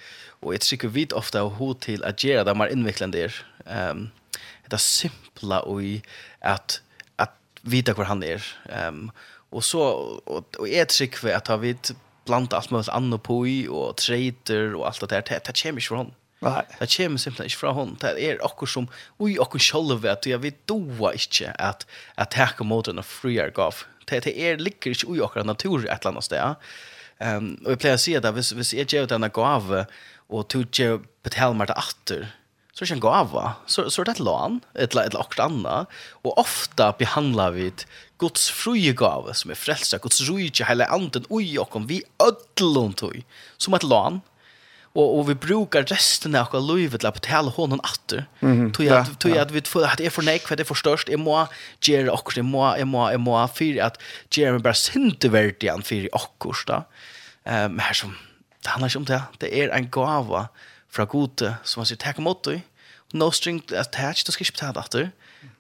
Och jag tycker vi ofta har hod till att göra det mer invecklande där. Um, det simpla och i att att vita var han är. Um, och så och, och jag tycker att har vi blanda allt möjligt annor på i och trader och allt det där det, det kommer från. Nej. Det kommer simpelthen ikke fra hånd. Det er akkur som, ui, akkur sjolv at jeg vet doa ikke at, at takk og måten av friar gav. Det, det er ligger ikke ui akkur natur et eller annet sted. Um, og jeg pleier å si at hvis, hvis jeg gjør denne gave, uh, och tog betal betalmar til atter. så er det en gåva så så er det et lån ett ett och annet. Og ofta behandlar vi et Guds frie gave som er frälsa Guds rujtje hele anden ui och om vi ödlon tog som et lån Og, og vi brukar resten av vårt liv till att betala honom åter. Tror jag tror jag at vi får att är for nej för det størst, jeg må gjøre akkurat, jeg må jeg må jeg må for at gjøre meg bare sinteverdig igen for akkurat. kosta. Ehm här som det handlar inte om det. Det är en gåva från Gud som man säger, tack emot dig. No string attached, du ska inte betala efter.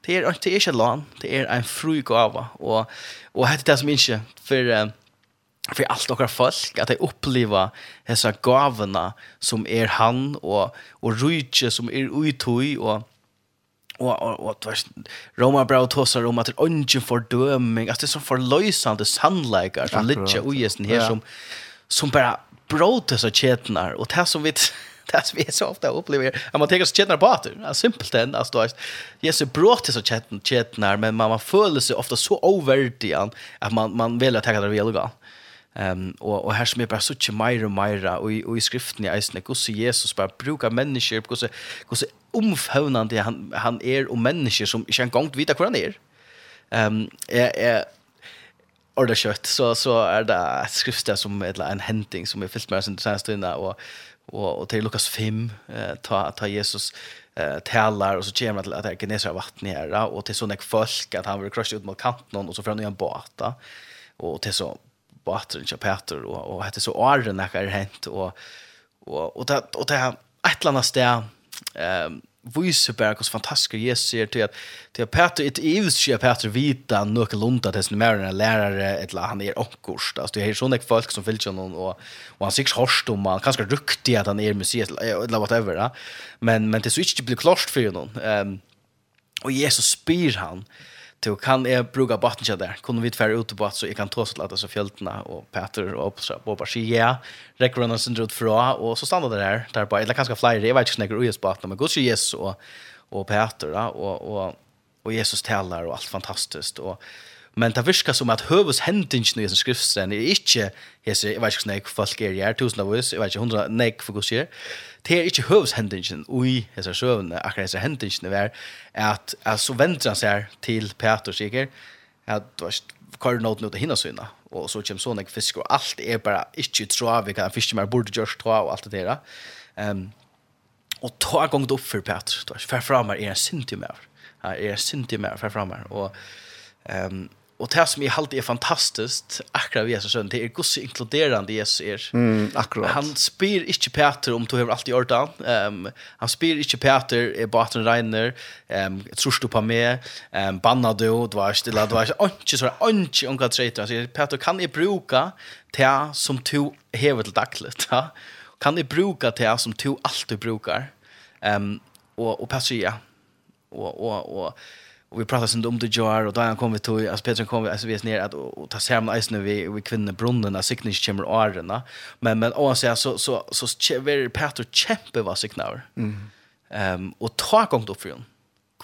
Det är, det är inte lån, det är en fri gåva. Och, och det är det som inte för, för allt och folk, att de upplever dessa gåvorna som är han och, och rydde som är uttog och og og og tvers Roma bra tossar om at ungen for døming at det er så for løysande sannleikar som ligger i hesten her som som bara bråd dessa chetnar och det som vi det som vi så ofta upplever att man tänker så tjätnar på att det simpelt än alltså det är så bråd chetnar men man, man känner sig ofta så ovärdig att man, man vill att ta det välgå Ehm um, och och här som är bare så mycket mer och mer och i i skriften i Eisne hvordan så Jesus bara brukar mennesker, hvordan, så hur så omfamnande han han är og människor som ikke engang vet hvor han er. Ehm är är ordet kött så så är det et skriftsted som ett en henting som är fyllt med sen sen stunder og, och och till Lukas 5 eh, ta ta Jesus eh talar och så kommer till att det genesar vatten här och till til sånne folk att han vil krasje ut mot kanten och så får han en båt och till så båten till Peter och og hette så arren där har hänt och och och det och det eller annet sted ehm viser bare hvordan fantastisk Jesus er till att til at Peter et ivs är Peter vita noe lunta til sin mer lärare eller han är onkurst alltså det är sånne folk som fyller noen, och och han sig hørst om man kanskje duktig att han är museet eller whatever ja. Men men det så inte blir klart för noen. ehm och Jesus spyr han. Du kan jag bruka botten där. Kunde vi tvära ut på så jag kan trossa att så fjältna och Peter och Opsa på bara ja. Räcker runnen ut fra och så stannar det där där på eller kanske flyer det vet inte snäcker ut på men så Jesus och och Peter då och och och Jesus talar och allt fantastiskt och Men det virker som at høves hendingen i sin skriftstren er ikke, jeg, sier, jeg vet ikke hvordan folk er her, tusen av oss, jeg vet ikke hundra nek for hvordan gjør, det er ikke høves hendingen i hese søvnene, akkurat hese hendingen er at, at så venter han seg til Peter sikker, at du har kvar nåt av hinna syna og så kommer sånne fisk och allt är bara inte trav vi kan fiske mer borde just ta og alt det der. Um, og ta gång opp for Peter. du Då för framar er en syntimer. Ja, er en syntimer för framar och ehm um, Och det som jeg alltid är fantastiskt. Akkurat ved Jesus så. Det är gosse inkluderande Jesus är. Mm, akkurat. Han spyr inte Peter om du har alltid gjort det. Um, han spyr inte Peter är bara en regner. Um, tror du på meg, Um, banna du, du var stilla, du var ikke så ikke Inte unga treter. Han sier, Peter kan jeg bruka det som du hever til dagligt. Ja? Kan jeg bruka det som du alltid brukar? Um, och, och Peter sier, ja. Och, och, och och vi pratade sen om det jar och då han kom vi till as Peter kom alltså vi är ner att och ta sig med isen vi vi kvinnor brunnen av sicknish chamber arena men men och så så så very Peter kämpe var sig knar. Mm. Ehm och ta gång då för hon.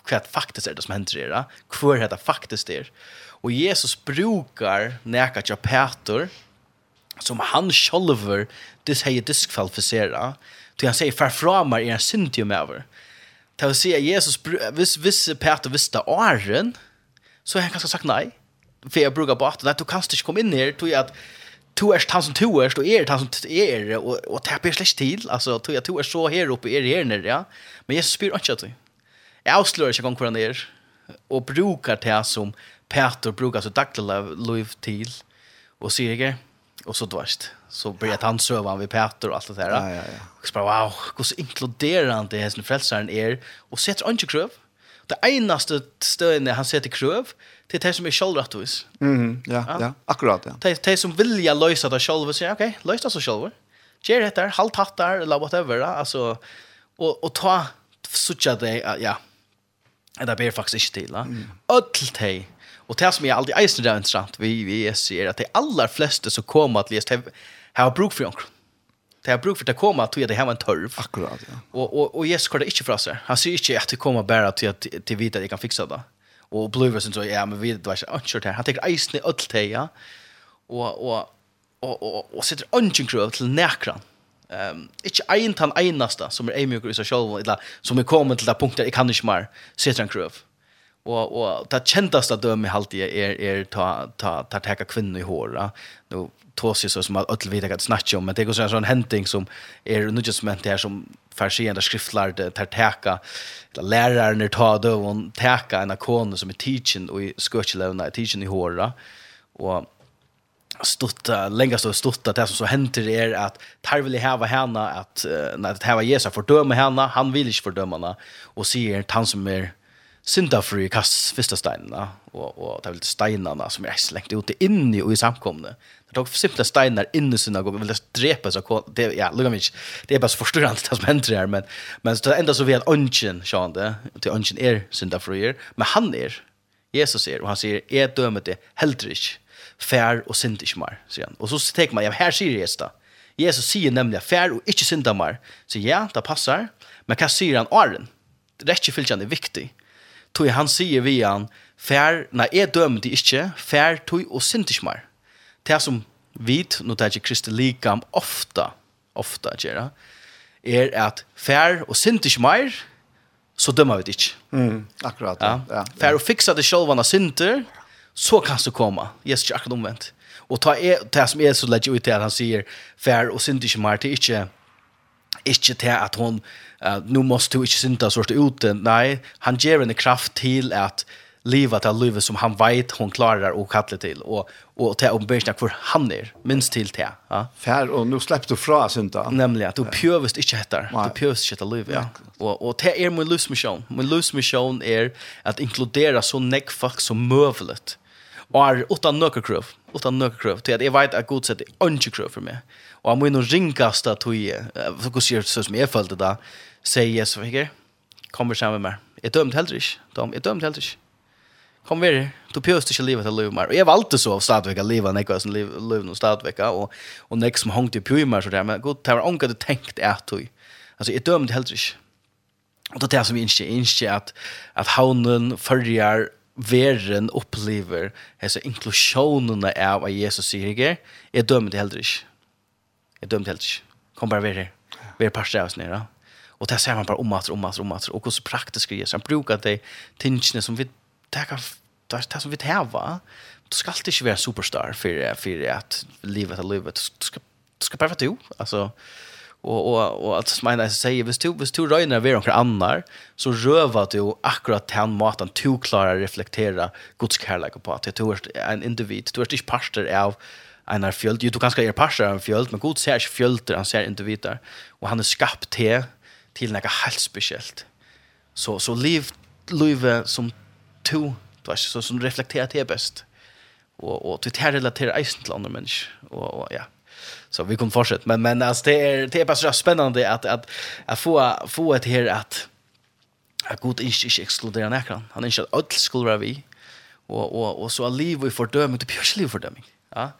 Kvart faktiskt är det som händer det. Kvör heter faktiskt det. Och Jesus brukar näka till Peter som han själver det säger diskvalificera. Ty han säger farframar är en syndium över. Det vill säga Jesus hvis, hvis Peter visste åren så har han kanskje sagt nei, for jeg bruker bara att du kan ikke komme inn her, tror jeg at to er han som to er, och er han som er, og, og det blir släkt til. Altså, tror jag to er så her oppe, er her nere ja. Men Jesus spyr ikke at du. Jeg avslører ikke gång hvordan det er, og brukar det som Peter brukar så daglig liv til, og sier ikke, og så dvarst så börjar han söva vid Peter och allt det där. Ja, ja, ja. Och så bara wow, hur så inkluderende hans frälsaren är och sätter inte kröv. Det eneste stöden han setter kröv det er det som är självrättvis. Mm, ja, ja, ja, akkurat. Ja. Det, det som vill jag lösa det själv säger okej, okay, lösa det så själv. Ger det där, halt hatt där eller whatever. Alltså, och, och ta sucha det, ja. Det ber faktiskt inte till. Mm. Ödlt hej. Och det som är alltid eisen där intressant vi vi ser att det allar flesta som kommer att läsa har bruk för onkel. Det har bruk för att komma till det här en törv. Akkurat, ja. Och, och, och Jesus kallar inte för oss. Han säger inte att det kommer bara till att till vita att jag kan fixa det. Och Bluversen så, ja, men vi vet inte, inte det här. Han tänker eisen i öll det, ja. Och, och, och, och, och sätter önsken kröv till näkran. Um, inte en tan enasta som är ämjukar i så själv, eller som är kommit till det punkten jag kan inte mer, sätter han kröv. Mm och och ta kändaste döme halt är är er, ta ta ta täcka kvinnor i håra. Nu tås ju så som att öll vet att snacka om men det går så en sån händing som är er, nu just men det här som färsiga skriftlärde tar täcka eller läraren när ta då hon täcka en akon som är teaching och i skurchlevna teaching i håra och stutta länge så stutta det som så händer är att tar vill häva henne att när det häva Jesus fördöma henne han vill inte fördöma henne och säger han som är syndafri kast första stenarna och och det är lite stenarna som är slängt ut in i och i samkomne. Det tog simpla stenar in i synagogan vill det drepa så det ja lugna mig. Det är bara så förstörande det som händer här men men så det enda så vi att ungen sjönde till ungen är syndafri men han är Jesus är och han säger är dömet det heldrich fär och mer, säger han. Och så tenker man ja här säger Jesus då. Jesus säger nämligen og och inte syndamar. Så ja, det passar. Men hva sier han det Rätt fylkjan är viktig tog han sier vi han, fær, nei, jeg dømte ikke, fær tog og synd ikke mer. Det som vit, nå det er ikke Kristi likam ofta, ofta gjør er at fær og synd ikke mer, så dømer vi det ikke. Mm, akkurat. Ja. ja. Fær og fiksa det selv av synder, så kan du komme. Jesus er akkurat omvendt. Og ta er, det som er så lett ut til at han sier, fær og sint ikke mer, det er ikke ikke til at hun, uh, nå måste du ikke synda sort ute, nei, han ger henne kraft til at leva til livet som han vet hon klarar og kallar til, og, og til börja hvor han er, minst til til. Ja? Fær, og nå slipper du fra synda. Nemlig, at du pjøvest ikke etter, du pjøvest ikke etter livet, ja. Og, og det er min livsmisjon. Min livsmisjon er at inkludera så neck folk som møvlet, og er utan nøkkerkrøv, utan nøkkerkrøv, til at jeg vet at godset sett er ønskekrøv for meg Og han må ju nog ringas där tog jag. Så går sig så som jag följde där. Säg Jesus för. Kommer sen med mig. Jag dömt heller rich. De är dömt heller rich. Kom vi du pjøst ikke livet til livet mer. og jeg valgte så av stadvecka leva när jag som lev lev någon stadvecka og och näck som hängte pjøy mer så der men god det var onka du tänkt at tog. altså jeg dømte heller ikke og det er det som vi inte inte at at haunen förjar veren opplever hesa inklusjonene av at Jesus sier ikke, jeg dømte heller ikke. Jeg dømte helt ikke. Kom bare ved her. Vi er parster av oss nere. Og det ser man bare om at, om at, om at. Og hvordan praktisk det er. Så han brukar de tingene som vi tar, det som vi hever. Du skal alltid ikke være superstar for, for at livet er livet. Du skal, du skal bare være du. Altså, og och och att som så säger vis du vis du röjnar vi några annar så rövar du akkurat den maten to klara reflektera Guds kärlek på att du är en individ du är inte parter av en er fjöld. Jo, du kanskje er parsar av fjöld, men Gud ser ikke fjölder, han ser individer. Och han är skapt till, til något helt speciellt. Så, så liv, livet som to, du vet, så, som reflekterar det bäst. Och, och det här relaterar eisen till andra människor. Och, och ja, så vi kommer fortsätta. Men, men alltså, det, är, det är bara så spännande att, att, att få, få ett här att att Gud inte, inte exkluderar näkran. Han inte att öll skulle vara vi. Och, och, och så är liv och fördömning, det blir inte liv fördömning. Ja.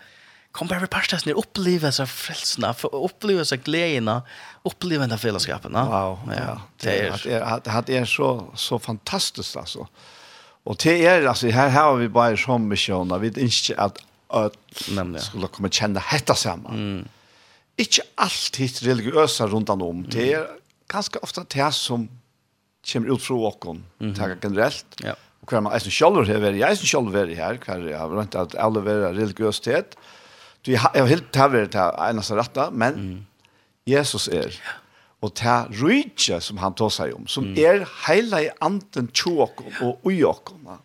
Kom bare pastas ner uppleva så frälsna för uppleva så glädjerna, uppleva den fällskapen. Wow. Ja, det är det hade är så så fantastiskt alltså. Och det är alltså här har vi bara som missioner. Vi inte att att nämligen skulle komma känna detta samma. Mm. Inte alltid religiösa runt om. Det är ganska ofta det som kommer ut från åkon. Mm. Tackar generellt. Ja. Och kvar man är så själv här, jag är så själv här, kvar jag har inte att alla vara religiösitet. Du har helt taver ta ena så rätta men mm. Jesus är och ta rike som han tar sig om som mm. är hela i anten tjok och ojakon.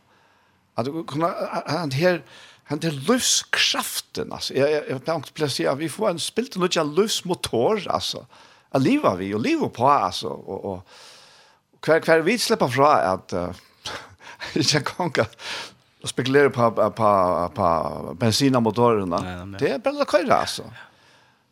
Att du kunna han här han till livskraften alltså jag jag tänkte placera vi får en spilt och lite livsmotor alltså att leva vi och leva på alltså och och kvar kvar vi släpper fra att uh, jag kan och spekulera på på på, på bensinmotorerna. Det är bara att köra alltså.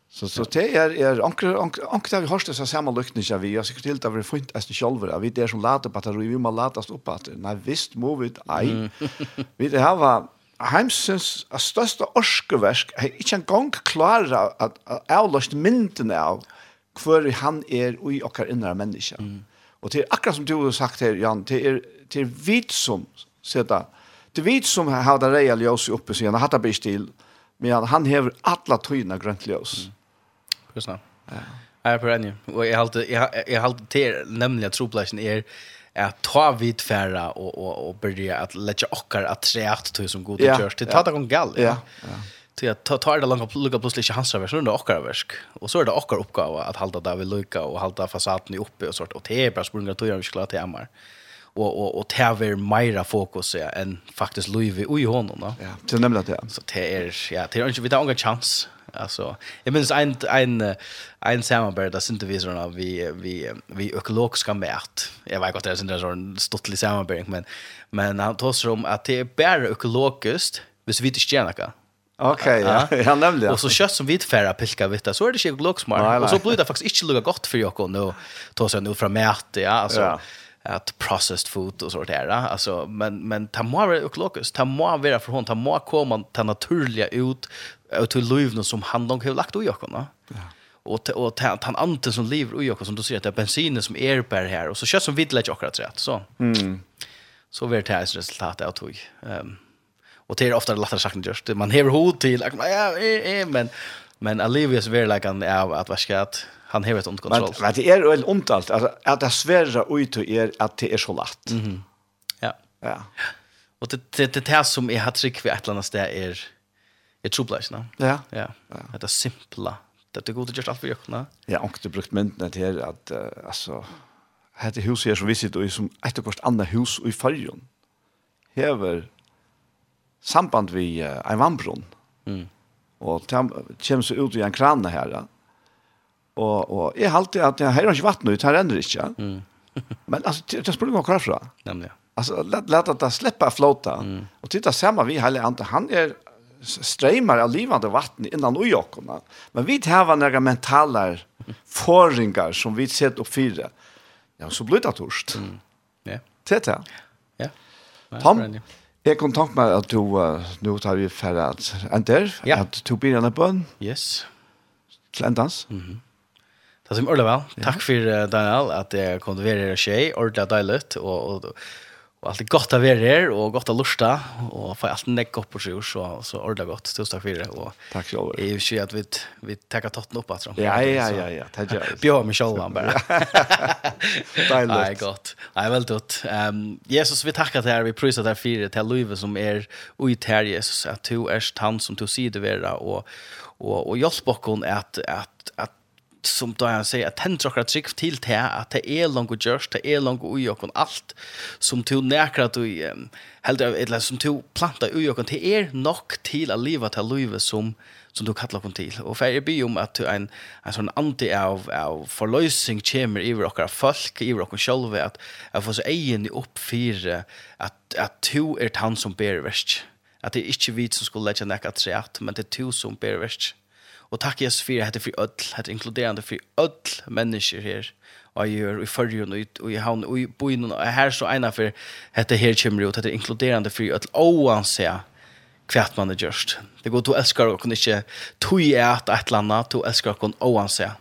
Så så det är är ankar ankar vi hörste så samma luktnisja vi har skulle till att vi fint är själva vi det som låter på att vi måste latas upp att nej visst må vi ei. Vi det här var heimsens a største orskeversk er ikke engang klara at avløst mynden av hvor han er og i okkar innere mennesker. Og det er akkurat som du har sagt her, Jan, det er, det er vi som sitter det vet som har det rejäl ljus uppe så han har det bäst till men han har alla tryna grönt ljus. Precis. Ja. Jag är på den Och jag har jag har till nämligen troplatsen är att ta vid färra och och och börja att lägga ockar att träat till som god körs till ta det gång gall. Ja. ja. Till att ta tar det långa lucka plus lite hans över så under ockar verk. Och så är det ockar uppgåva att hålla där vid lucka och hålla fasaden uppe och sånt och te bara sprunga till jag skulle ta hemma och och och det är mera fokus ja, än faktiskt Louis i honom då. Ja, till nämligen det. Så det är ja, det är inte vi har ingen chans. Alltså, jag minns en en en samarbete där synte vi såna vi vi vi ekologiska mät. Jag vet inte det är en sån stottlig samarbete men men han tar om att det är bara ekologiskt, hvis vi inte tjänar kan. Okej, ja. Jag nämnde. Och så kött som vit färra pilka vita så är det ju ekologiskt. Och så blir det faktiskt inte lika gott för jag nu tar sig nu från mät, ja, alltså. Ja att processed food och sånt där alltså men men ta må vara ekologiskt ta må vara för hon ta må komma ta naturliga ut ut till lövnen som han de har lagt och jackorna ja. Och och han anten som lever och jackor som du ser att det är bensinen som är på här och så kör som vidlägg och rätt så. Mm. Så vart det här resultatet av tog. Ehm och det är ofta lättare sagt än just man häver hot till ja men men Olivia's verkligen är att vad ska att han har ett kontroll. Men, men det är väl omtalt, alltså att det svära ut och är att det är så lätt. Mhm. Mm ja. Ja. Och det det det här som är har trick för ett annat där är är trubblas, va? Ja. Ja. Det är simpla. Det är gott att just allt för jökna. Ja, och det brukt mynt det här att uh, alltså hade hus här som visit och som ett kost andra hus och i färgen. Häver samband vi uh, en vannbrunn. Mm. Och det kommer ut i en kran här. Ja Og, og jeg halte at jeg har ikke vatten ut, her ender ikke. Mm. Men altså, det, det spør ikke hva fra. Nämligen. Altså, låt låt at det släppa flåta. Mm. Og titta samme vi hele andre, han er strømmer av livande vatten innan ujokkene. Men vi har några mentala förringar som vi sett upp fyra. Ja, så blir det torst. Mm. Yeah. Tete. Ja. Yeah. Tom, jag kan tänka med att du, uh, nu tar vi färre att ender, Ja. Att du blir en bön. Yes. Till ändans. Mm -hmm. Det som ordentlig vel. Takk for uh, Daniel at jeg kom til å være her og skje. Ordentlig deilig. Og, og, og alt er godt å være her og godt å lusta. Og for alt nekk opp på sju, så, så ordentlig godt. Tusen takk for det. Og takk selv. Jeg vil si at vi, vi takker totten opp. Tror, ja, ja, ja, ja. Takk selv. Bjør meg selv han bare. deilig. Nei, godt. Nei, veldig godt. Um, Jesus, vi takker til her. Vi priser deg fire til livet som er ut her, Jesus. At du er han som du sier det være. Og, og, og hjelp oss at, at, at som då han säger att tänd tråkar trick till det att det är långt och görs, det är långt och jag allt som du näkrar att du helt eller som till planta och jag till är nog till att leva till livet som som du kallar kon til. Og fer bi om at ein ein sånn anti av av forløysing kjemur i okkar folk, i okkar sjølve at at få så eigen opp fire at at to er han som ber verst. At det er ikkje vit som skulle leggja nekka treat, men det er to som ber verst. Og takk Jesus for at det er for ødel, at det er inkluderende for ødel mennesker her, og jeg gjør i førjen, og i havn, og i byen, og her så ene for at det her kommer ut, at det er inkluderende for ødel, og han sier hvert man er gjørst. Det går, du elsker og ikke, du er et eller annet, du elsker og han sier.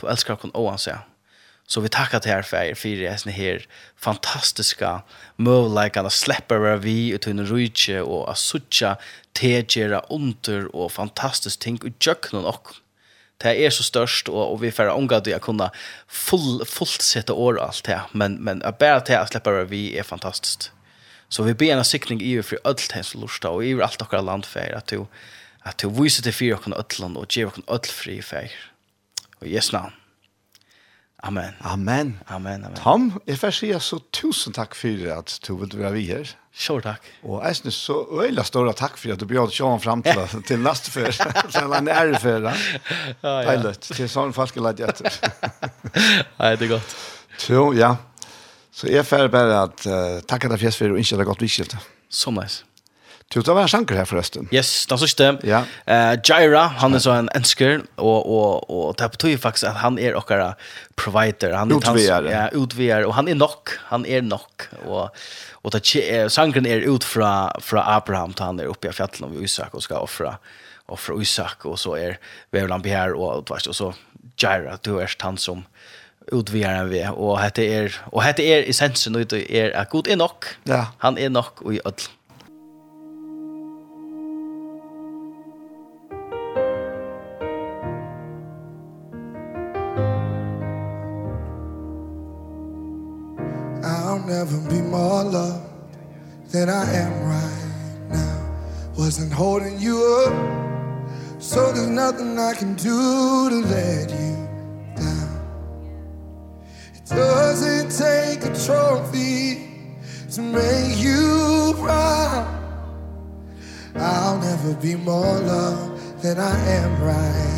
Du elsker og han sier. Så vi tackar till er för er för er såna här fantastiska möjligheten att släppa vara vi ut i en rujtje och att suttja tegera under och fantastiskt ting och jökna och det är så störst och, och vi får omgå det att kunna full, fullt sätta år allt det men, men att bara till att släppa vara vi är fantastiskt. Så vi ber en sikning i för allt hans lusta och i allt våra land för att du att du viser till fyra och ötland och ger och ödl fri för. Och i Jesu namn. Amen. Amen. Amen, amen. Tom, jeg får si så tusen takk for at du vil være vi her. Sjort takk. Og jeg synes så øyla større takk for at du bjør sjåen frem til, til neste før. Til en ære før. Ja, ja. Deilig. Til sånn folk er lagt etter. Nei, det er godt. Så, ja. Så jeg får bare at uh, takk at jeg fjes for og ikke det godt vikskilt. Så nice. Du, tar var sanker her forresten. Yes, det är sørste. Ja. Uh, Jaira, han er så en ensker og, og, og det er betyr faktisk at han er okkara provider. Han er utvier. Ja, utvier, og han er nok. Han er nok. Og, og det er, sankeren er ut fra, fra Abraham, til han er oppe i fjallet vi Isak og skal offra offra Isak, og så er Vevlan Bihar, og, og så Jaira, du er han som utvidare vi och hette är och hette är essensen och det är att god är nock. Ja. Han är nock och i öll. never be more loved than I am right now. Wasn't holding you up. So there's nothing I can do to let you down. It doesn't take a trophy to make you proud. I'll never be more loved than I am right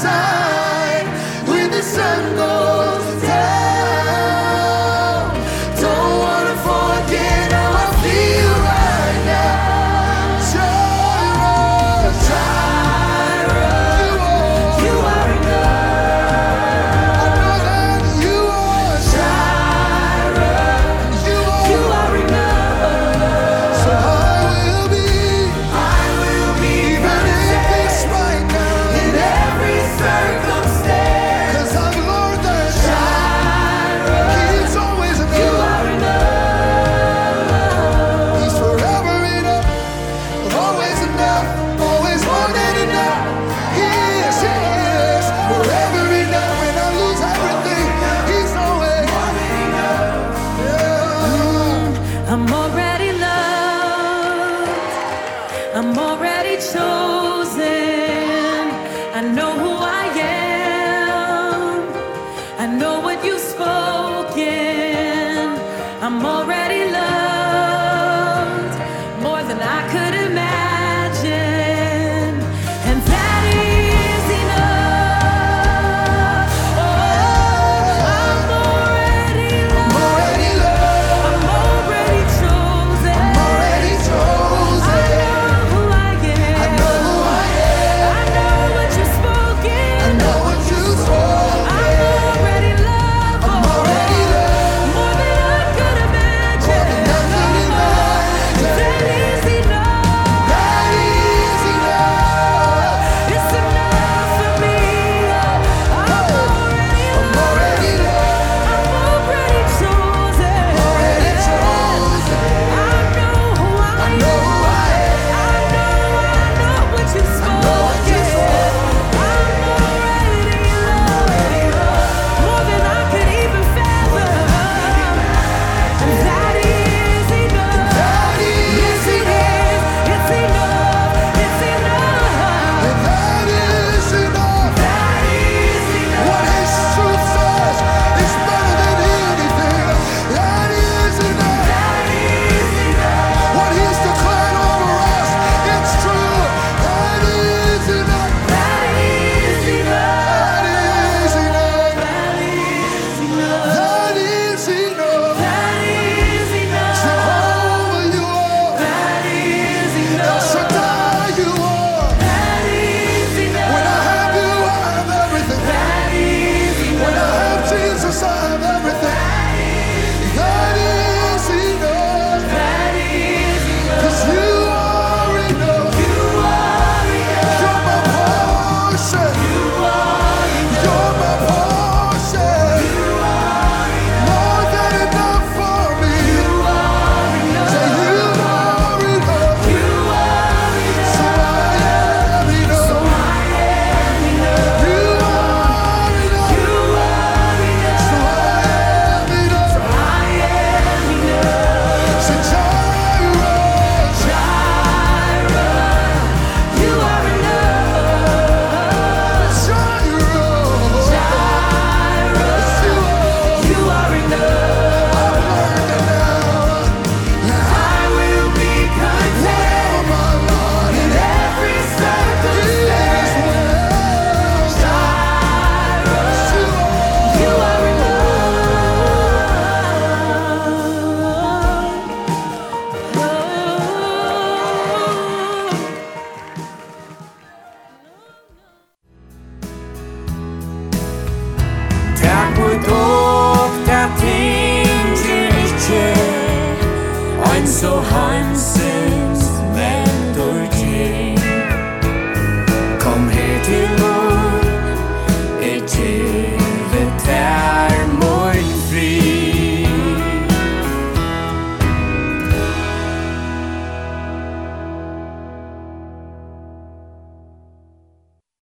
sun